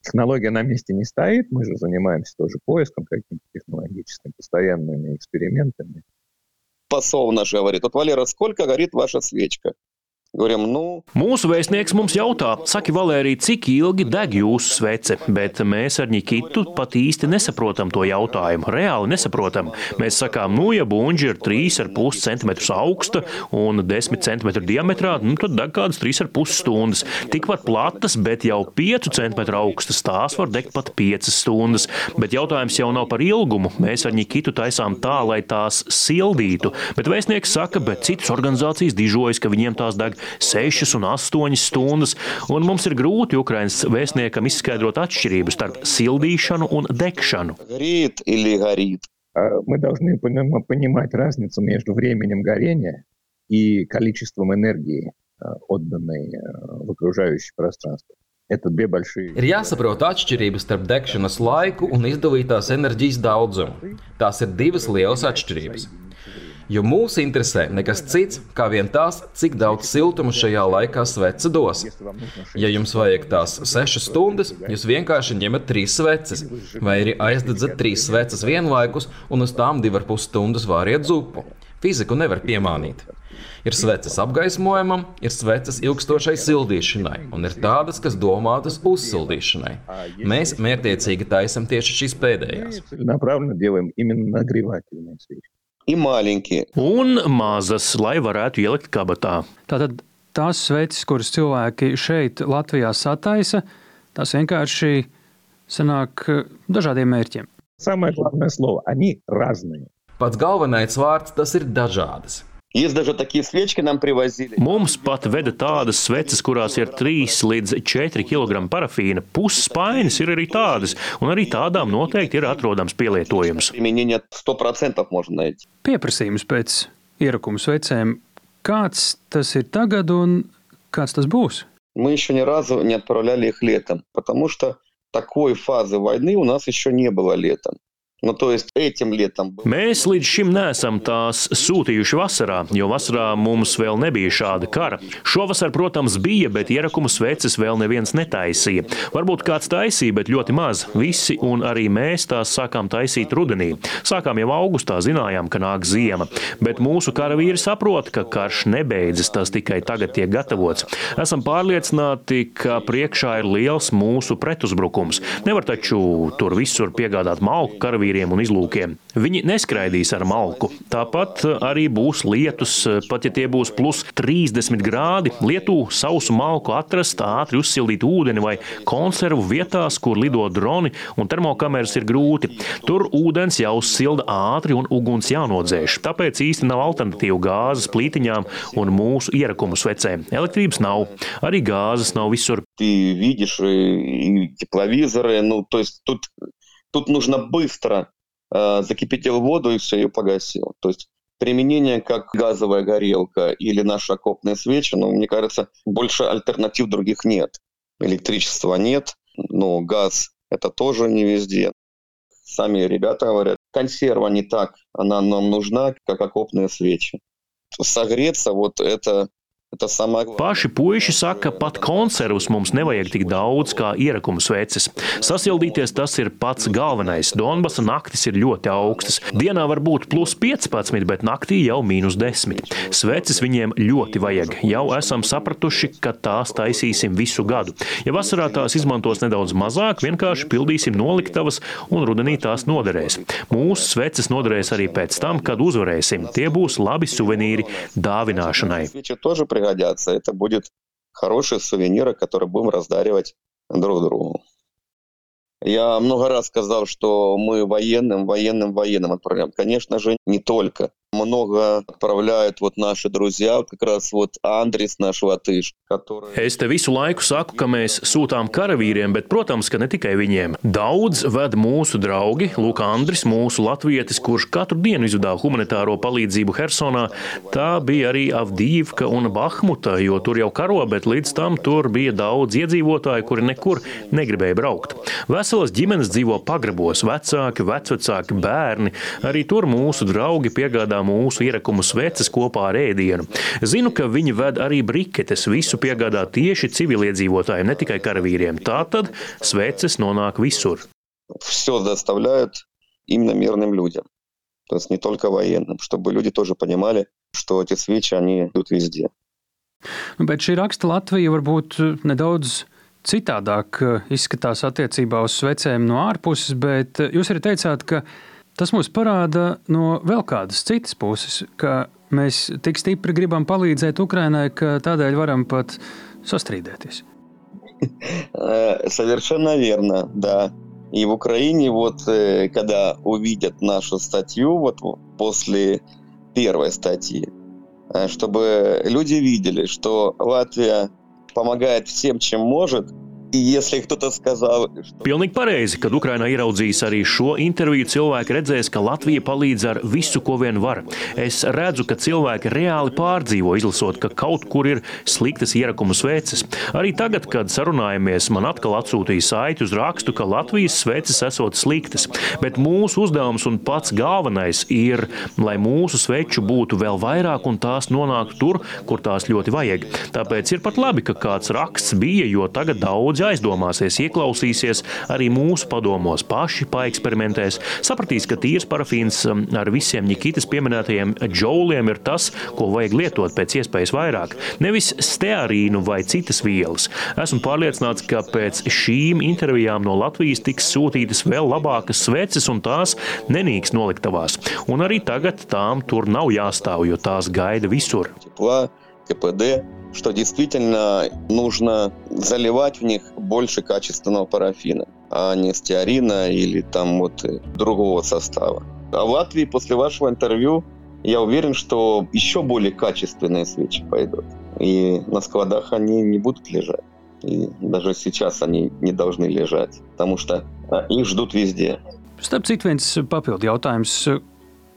Технология на месте не стоит, мы же занимаемся тоже поиском каким-то технологическим, постоянными экспериментами. Посол наш говорит, вот, Валера, сколько горит ваша свечка? Говорим, nu... Mūsu vēstnieks mums jautā, saki, Valērija, cik ilgi deg jūsu svece, bet mēs ar Nikitu pat īsti nesaprotam to jautājumu. Reāli nesaprotam. Mēs sakām, nu, ja buļģi ir 3,5 cm augsta un 10 cm diametrā, nu, tad deg kādas 3,5 stundas. Tikpat platas, bet jau 5 cm augstas, tās var degt pat 5 stundas. Bet jautājums jau nav par ilgumu. Mēs ar Nikitu taisām tā, lai tās sildītu. Bet vēstnieks saka, bet citas organizācijas dižojas, ka viņiem tās deg 6 un 8 stundas, un mums ir grūti Ukraiņas vēstniekam izskaidrot atšķirību starp sildīšanu un degšanu. Горит или горит? А Мы должны поним- понимать разницу между временем горения и количеством энергии, а, отданной а, в окружающее пространство. Это две большие... Ir jāsaprot atšķirības starp degšanas laiku un izdalītās enerģijas daudzumu. Tās ir divas lielas atšķirības. Jo mūs interesē nekas cits, kā vien tās, cik daudz siltuma šajā laikā svece dos. Ja jums vajag tās sešas stundas, jūs vienkārši ņemat trīs sveces, vai arī aizdedzat trīs sveces vienlaikus un uz tām divar pus stundas vāriet zupu. Fiziku nevar piemānīt. Ir sveces apgaismojumam, ir sveces ilgstošai sildīšanai, un ir tādas, kas domātas uzsildīšanai. Mēs mērķiecīgi taisam tieši šīs pēdējās Целенаправленно делаем именно нагревательные свечи. И маленькие. Un mazas, lai varētu ielikt kabatā. Tātad tās sveces, kuras cilvēki šeit, Latvijā, sataisa, tās vienkārši sanāk eh, dažādiem mērķiem. Самое главное слово – они разные. Pats galvenais vārds tas ir dažādas. Есть даже такие свечки нам привозили. Mums pat veda tādas sveces, kurās ir 3 līdz 4 kg parafīna. Puses spainis ir arī tādas, un arī tādām noteikti ir atrodams pielietojums. Применение 100% можно найти. Pieprasījums pēc ierakuma svecēm, kāds tas ir tagad un kāds tas būs? Мы еще ни разу не отправляли их летом, потому что такой фазы войны у нас еще не было летом. Nu, Mēs līdz šim neesam tās sūtījuši vasarā, jo vasarā mums vēl nebija šāda kara. Šovasar, protams, bija, bet ierakumu sveces vēl neviens netaisīja. Varbūt kāds taisīja, bet ļoti maz. Visi un arī mēs tās sākām taisīt rudenī. Sākām jau augustā, zinājām, ka nāk ziema. Bet mūsu karavīri saprot, ka karš nebeidzas, tas tikai tagad tiek gatavots. Esam pārliecināti, ka priekšā ir liels mūsu pretuzbrukums. Nevar taču tur visur piegādāt malku karavīru karavīriem un izlūkiem. Viņi neskraidīs ar malku. Tāpat arī būs lietus, pat ja tie būs plus 30 grādi. Lietū sausu malku atrast, ātri uzsildīt ūdeni vai konservu vietās, kur lido droni un termokameras ir grūti. Tur ūdens jāuzsilda ātri un uguns jānodzēš. Tāpēc īsti nav alternatīvu gāzes plītiņām un mūsu ierakumu svecēm. Elektrības nav, arī gāzes nav visur. Ты видишь и тепловизоры, ну, то есть тут Тут нужно быстро э, закипятил воду и все, ее погасил. То есть применение как газовая горелка или наши окопные свечи, ну, мне кажется, больше альтернатив других нет. Электричества нет, но газ это тоже не везде. Сами ребята говорят, консерва не так, она нам нужна, как окопные свечи. Согреться вот это Paši puiši saka, ka pat konservus mums nevajag tik daudz kā ierakumu sveces. Sasildīties tas ir pats galvenais. Donbasa naktis ir ļoti augstas. Dienā var būt plus 15, bet naktī jau mīnus 10. Sveces viņiem ļoti vajag. Jau esam sapratuši, ka tās taisīsim visu gadu. Ja vasarā tās izmantos nedaudz mazāk, vienkārši pildīsim noliktavas un rudenī tās noderēs. Mūsu sveces noderēs arī pēc tam, kad uzvarēsim. Tie būs labi suvenīri dāvināšanai пригодятся. Это будет хорошие сувениры, которые будем раздаривать друг другу. Я много раз сказал, что мы военным, военным, военным отправляем. Конечно же, не только. Много отправляют вот наши друзья, как раз вот Andris, наш латыш, который... Es te visu laiku saku, ka mēs sūtām karavīriem, bet, protams, ka ne tikai viņiem. Daudz ved mūsu draugi, Lūk, Andris, mūsu latvietis, kurš katru dienu izvadā humanitāro palīdzību Hersonā. Tā bija arī Avdīvka un Bahmuta, jo tur jau karo, bet līdz tam tur bija daudz iedzīvotāju, kuri nekur negribēja braukt. Veselas ģimenes dzīvo pagrabos, vecāki, vecvecāki, bērni. Arī tur mūsu draugi piegādā piegādā mūsu ierakumu sveces kopā ar ēdienu. Zinu, ka viņi ved arī briketes, visu piegādā tieši civiliedzīvotājiem, ne tikai karavīriem. Tātad sveces nonāk visur. Все доставляют именно мирным людям. То есть не только военным, чтобы люди тоже понимали, что эти свечи, они идут везде. Bet šī raksta Latvija varbūt nedaudz citādāk izskatās attiecībā uz svecēm no ārpuses, bet jūs arī teicāt, ka Tas mums parāda no vēl kādas citas puses, ka mēs tik stipri gribam palīdzēt Ukrainai, ka tādēļ varam pat состридетесь. Совершенно верно, да. И в Украине вот, э, когда увидят нашу статью, вот после первой статьи, э, чтобы люди видели, что Латвия помогает всем, чем может – Ja сказал, что... Pilnīgi pareizi, kad Ukraina ieraudzīs arī šo interviju, cilvēki redzēs, ka Latvija palīdz ar visu, ko vien var. Es redzu, ka cilvēki reāli pārdzīvo, izlasot, ka kaut kur ir sliktas ierakumu sveces. Arī tagad, kad sarunājamies, man atkal atsūtīja saiti uz rakstu, ka Latvijas sveces esot sliktas. Bet mūsu uzdevums un pats galvenais ir, lai mūsu sveču būtu vēl vairāk un tās nonāktu tur, kur tās ļoti vajag. Tāpēc ir pat labi, ka kāds raksts bija, jo tagad daudz daudzi aizdomāsies, ieklausīsies, arī mūsu padomos paši paeksperimentēs, sapratīs, ka tīrs parafīns um, ar visiem Nikitas pieminētajiem džauliem ir tas, ko vajag lietot pēc iespējas vairāk, nevis steārīnu vai citas vielas. Esmu pārliecināts, ka pēc šīm intervijām no Latvijas tiks sūtītas vēl labākas sveces un tās nenīks noliktavās. Un arī tagad tām tur nav jāstāv, jo tās gaida visur. Teplā, KPD, что действительно нужно заливать в них больше качественного парафина, а не стеарина или там вот другого состава. А в Латвии после вашего интервью я уверен, что еще более качественные свечи пойдут. И на складах они не будут лежать. И даже сейчас они не должны лежать, потому что их ждут везде. Starp citu, viens papildu jautājums.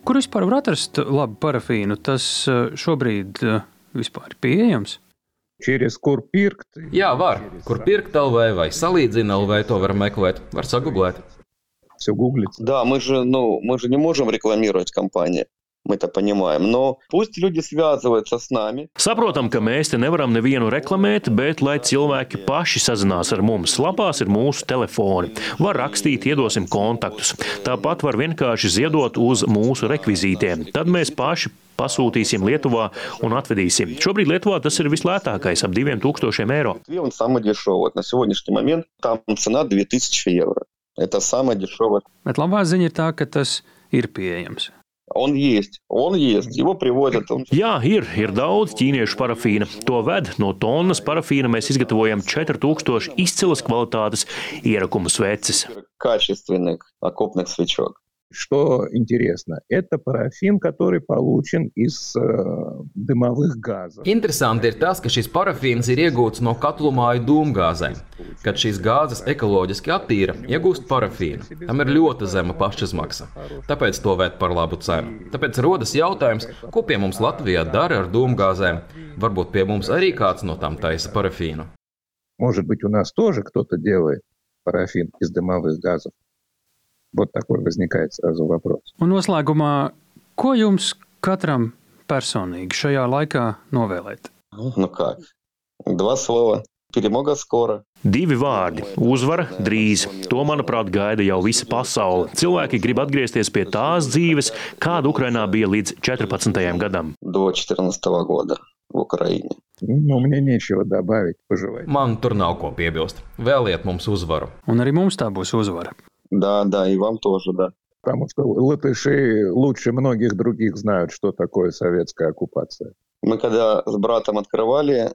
Kur vispār var atrast labu parafīnu? Tas šobrīd vispār ir pieejams? Через kur pirkt? Jā, var. Kur pirkt LV vai salīdzina LV, to var meklēt. Var sagooglēt. Все гуглится. Да, мы же, ну, мы же не можем рекламировать компании. Мы это понимаем, но pust люди связываются с nami. Saprotam, ka mēs te nevaram nevienu reklamēt, bet lai cilvēki paši sazinās ar mums, lapās ir mūsu telefoni. Var rakstīt, iedosim kontaktus. Tāpat var vienkārši ziedot uz mūsu rekvizītiem. Tad mēs paši pasūtīsim Lietuvā un atvedīsim. Šobrīd Lietuvā tas ir vislētākais - ap 2000 eiro. Он самый дешевый. Вот на сегодняшний момент там цена 2000 евро. Это самое дешевое. Bet labā ziņa ir tā, ka tas ir pieejams. Он есть, он есть, его привозят. Он... Jā, ir, ir daudz ķīniešu parafīna. To ved no tonnas parafīna mēs izgatavojam 4000 izcilas kvalitātes ierakuma sveces. Качественных окопных свечок. Что интересно, это парафин, который получен из э, дымовых газов. Interesanti ir tas, ka šis parafīns ir iegūts no katlumāju dūmgāzēm. Kad šīs gāzes ekoloģiski attīra, iegūst parafīnu. Tam ir ļoti zema pašizmaksa. Tāpēc to vērt par labu cenu. Tāpēc rodas jautājums, ko pie mums Latvijā dara ar dūmgāzēm. Varbūt pie mums arī kāds no tām taisa parafīnu. Может быть, у нас тоже кто-то делает парафин из дымовых газов? Вот такой возникает сразу вопрос. Un noslēgumā, ko jums katram personīgi šajā laikā novēlēt? Ну как? Два слова. Перемога скоро. Divi vārdi - uzvara drīz. To, manuprāt, gaida jau visa pasaule. Cilvēki grib atgriezties pie tās dzīves, kāda Ukrainā bija līdz 14. gadam. До 2014 года в Украине. Ну, мне нечего добавить, пожелать. Man tur nav ko piebilst. Vēliet mums uzvaru. Un arī mums tā būs uzvara. Да, да, и вам тоже, да. Потому что латыши лучше многих других знают, что такое советская оккупация. Мы когда с братом открывали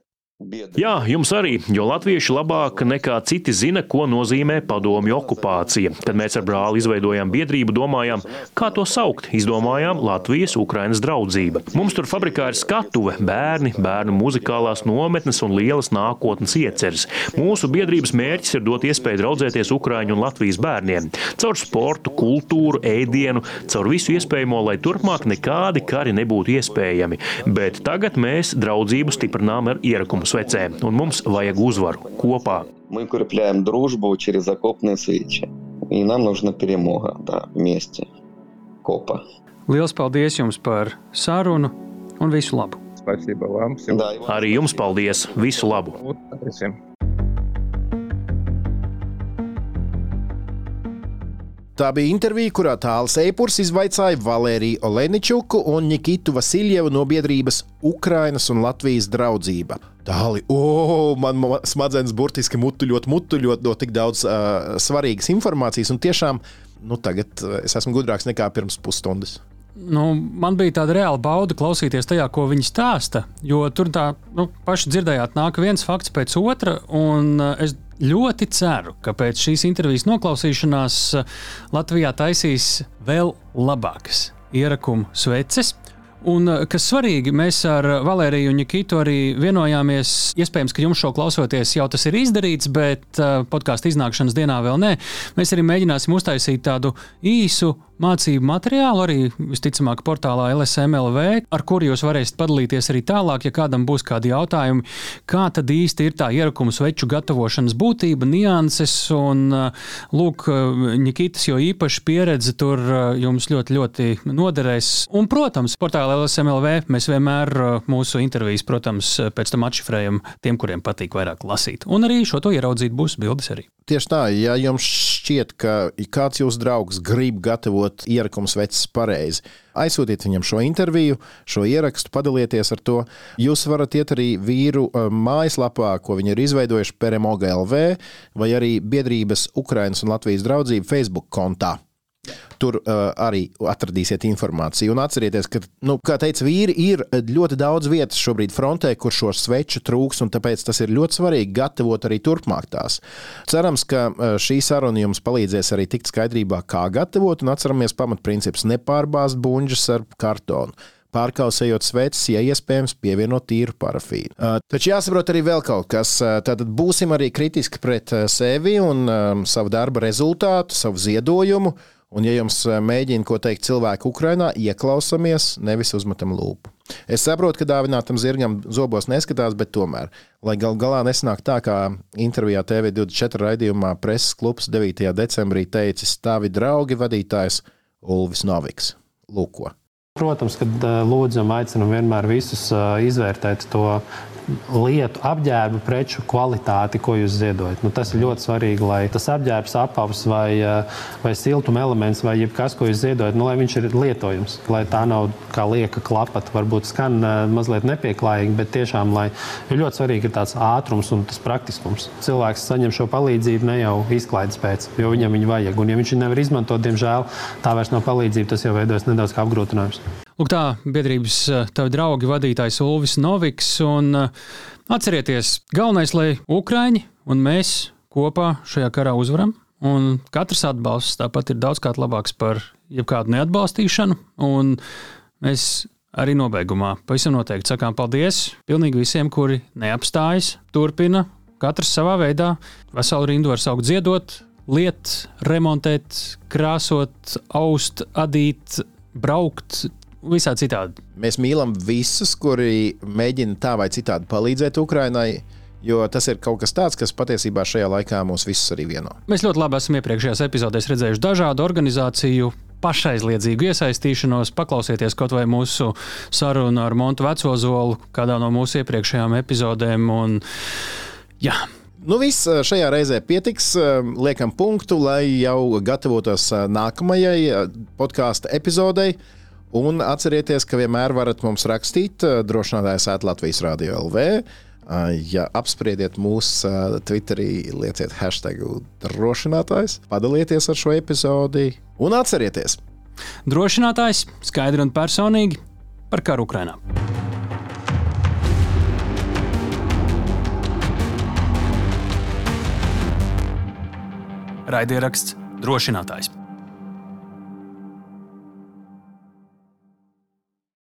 Jā, jums arī, jo latvieši labāk nekā citi zina, ko nozīmē padomju okupācija. Kad mēs ar brāli izveidojām biedrību, domājām, kā to saukt. Izdomājām Latvijas-Ukrainas draudzība. Mums tur fabrikā ir skatuve, bērni, bērnu muzikālās nometnes un lielas nākotnes ieceres. Mūsu biedrības mērķis ir dot iespēju draudzēties Ukraiņu un Latvijas bērniem. Caur sportu, kultūru, ēdienu, caur visu iespējamo, lai turpmāk nekādi kari nebūtu iespējami. Bet tagad mēs draudzību stiprinām ar ierakumu svecēm, un mums vajag uzvaru kopā. мы укрепляем дружбу через окопные свечи. И нам нужна перемога, да, вместе. Копа. Lielas paldies jums par sarunu un visu labu! Спасибо вам. Всего Да, и вам Arī jums paldies! Visu labu! Tā bija intervija, kurā tāls Eipurs izvaicāja Valēriju Oleničuku un Nikitu Vasiljevu no biedrības Ukrainas un Latvijas draudzība. Tāli, o, man ma- smadzenes burtiski mutuļot, mutuļot no tik daudz uh, svarīgas informācijas, un tiešām nu, tagad es esmu gudrāks nekā pirms pusstundas. Nu, man bija tāda reāla bauda klausīties tajā, ko viņi stāsta. Jo tur tā, nu, paši dzirdējāt, nāk viens fakts pēc otra. Uh, es ļoti ceru, ka pēc šīs intervijas noklausīšanās uh, Latvijā taisīs vēl labākas ierakumu sveces. Un, uh, kas svarīgi, mēs ar Valēriju Nikitu arī vienojāmies. Iespējams, ka jums šo klausoties jau tas ir izdarīts, bet podkāstu iznākšanas dienā vēl nē. Mēs arī mēģināsim uztaisīt tādu īsu mācību materiālu, arī visticamāk, portālā LSMLV, ar kuru jūs varēsiet padalīties arī tālāk, ja kādam būs kādi jautājumi, kā tad īsti ir tā ierakuma sveču gatavošanas būtība, nianses un, lūk, Nikitas jau īpaši pieredze tur jums ļoti, ļoti noderēs. Un, protams, portālā LSMLV mēs vienmēr mūsu intervijas, protams, pēc tam atšifrējam tiem, kuriem patīk vairāk lasīt. Un arī šo to ieraudzīt būs bildes arī. Tieši tā, ja jums šķiet, ka kāds jūsu draugs grib gatavot ierakums vecs pareizi, aizsūtiet viņam šo interviju, šo ierakstu, padalieties ar to. Jūs varat iet arī vīru uh, mājaslapā, ko viņi ir izveidojuši Peremoga LV, vai arī biedrības Ukrainas un Latvijas draudzību Facebook kontā. Tur uh, arī atradīsiet informāciju. Un atcerieties, ka, nu, kā teica vīri, ir ļoti daudz vietas šobrīd frontē, kur šo sveču trūks, un tāpēc tas ir ļoti svarīgi gatavot arī turpmāk tās. Cerams, ka uh, šī saruna jums palīdzēs arī tikt skaidrībā, kā gatavot, un atceramies pamatprincips - nepārbāzt buļģus ar kartonu. Pārkausējot sveces, ja iespējams, pievienot tīru parafīnu. Uh, taču jāsaprot arī vēl kaut kas. Uh, Tātad būsim arī kritiski pret uh, sevi un um, savu darba rezultātu, savu ziedojumu. Un, ja jums mēģina ko teikt cilvēku Ukrajinā, ieklausāmies, nevis uzmetam lūpu. Es saprotu, ka dāvinātam zirgam zobos neskatās, bet tomēr, lai gal galā nesnāk tā, kā intervijā TV24 raidījumā preses klubs 9. decembrī teicis, tavi draugi vadītājs Ulvis Noviks. Lūko. Protams, ka lūdzam, aicinam vienmēr visus izvērtēt to lietu, apģērba preču kvalitāti, ko jūs ziedojat. Nu, tas ir ļoti svarīgi, lai tas apģērbs, apavs vai, eh, vai siltuma elements vai jebkas, ko jūs ziedojat, nu, lai viņš ir lietojams. Lai tā nav kā lieka klapata, varbūt skan uh, mazliet nepieklājīgi, bet tiešām lai, ļoti svarīgi ir tāds ātrums un tas praktiskums. Cilvēks saņem šo palīdzību ne jau izklaides pēc, jo viņam viņa vajag. Un, ja viņš nevar izmantot, diemžēl tā vairs nav palīdzība, tas jau veidojas nedaudz kā apgrūtinājums. Lūk, tā biedrības eh, tavi draugi vadītājs Ulvis Noviks. Un, uh, atcerieties, galvenais, lai Ukraiņi un mēs kopā šajā karā uzvaram. Un katrs atbalsts tāpat ir daudzkārt labāks par jebkādu neatbalstīšanu. Un mēs arī nobeigumā pavisam noteikti sakām paldies pilnīgi visiem, kuri neapstājas, turpina katrs savā veidā. Veselu rindu var saukt dziedot, liet, remontēt, krāsot, aust, adīt, braukt, visā citādi. Mēs mīlam visus, kuri mēģina tā vai citādi palīdzēt Ukraiņai. Jo tas ir kaut kas tāds, kas patiesībā šajā laikā mūs visus arī vieno. Mēs ļoti labi esam iepriekšējās epizodēs redzējuši dažādu organizāciju pašaizliedzīgu iesaistīšanos. Paklausieties kaut vai mūsu sarunu ar Montu Vecozolu kādā no mūsu eppriekšējām epizodēm. Un, jā, Nu, viss šajā reizē pietiks. Liekam punktu, lai jau gatavotos nākamajai podkāstu epizodei. Un atcerieties, ka vienmēr varat mums rakstīt eh, drošinātājs at Latvijas Rādio LV. Eh, ja apspriediet mūsu eh, Twitterī, lieciet hashtag drošinātājs, padalieties ar šo epizodi un atcerieties! Drošinātājs skaidri un personīgi par karu Ukrajinā. Raidieraksts drošinātājs.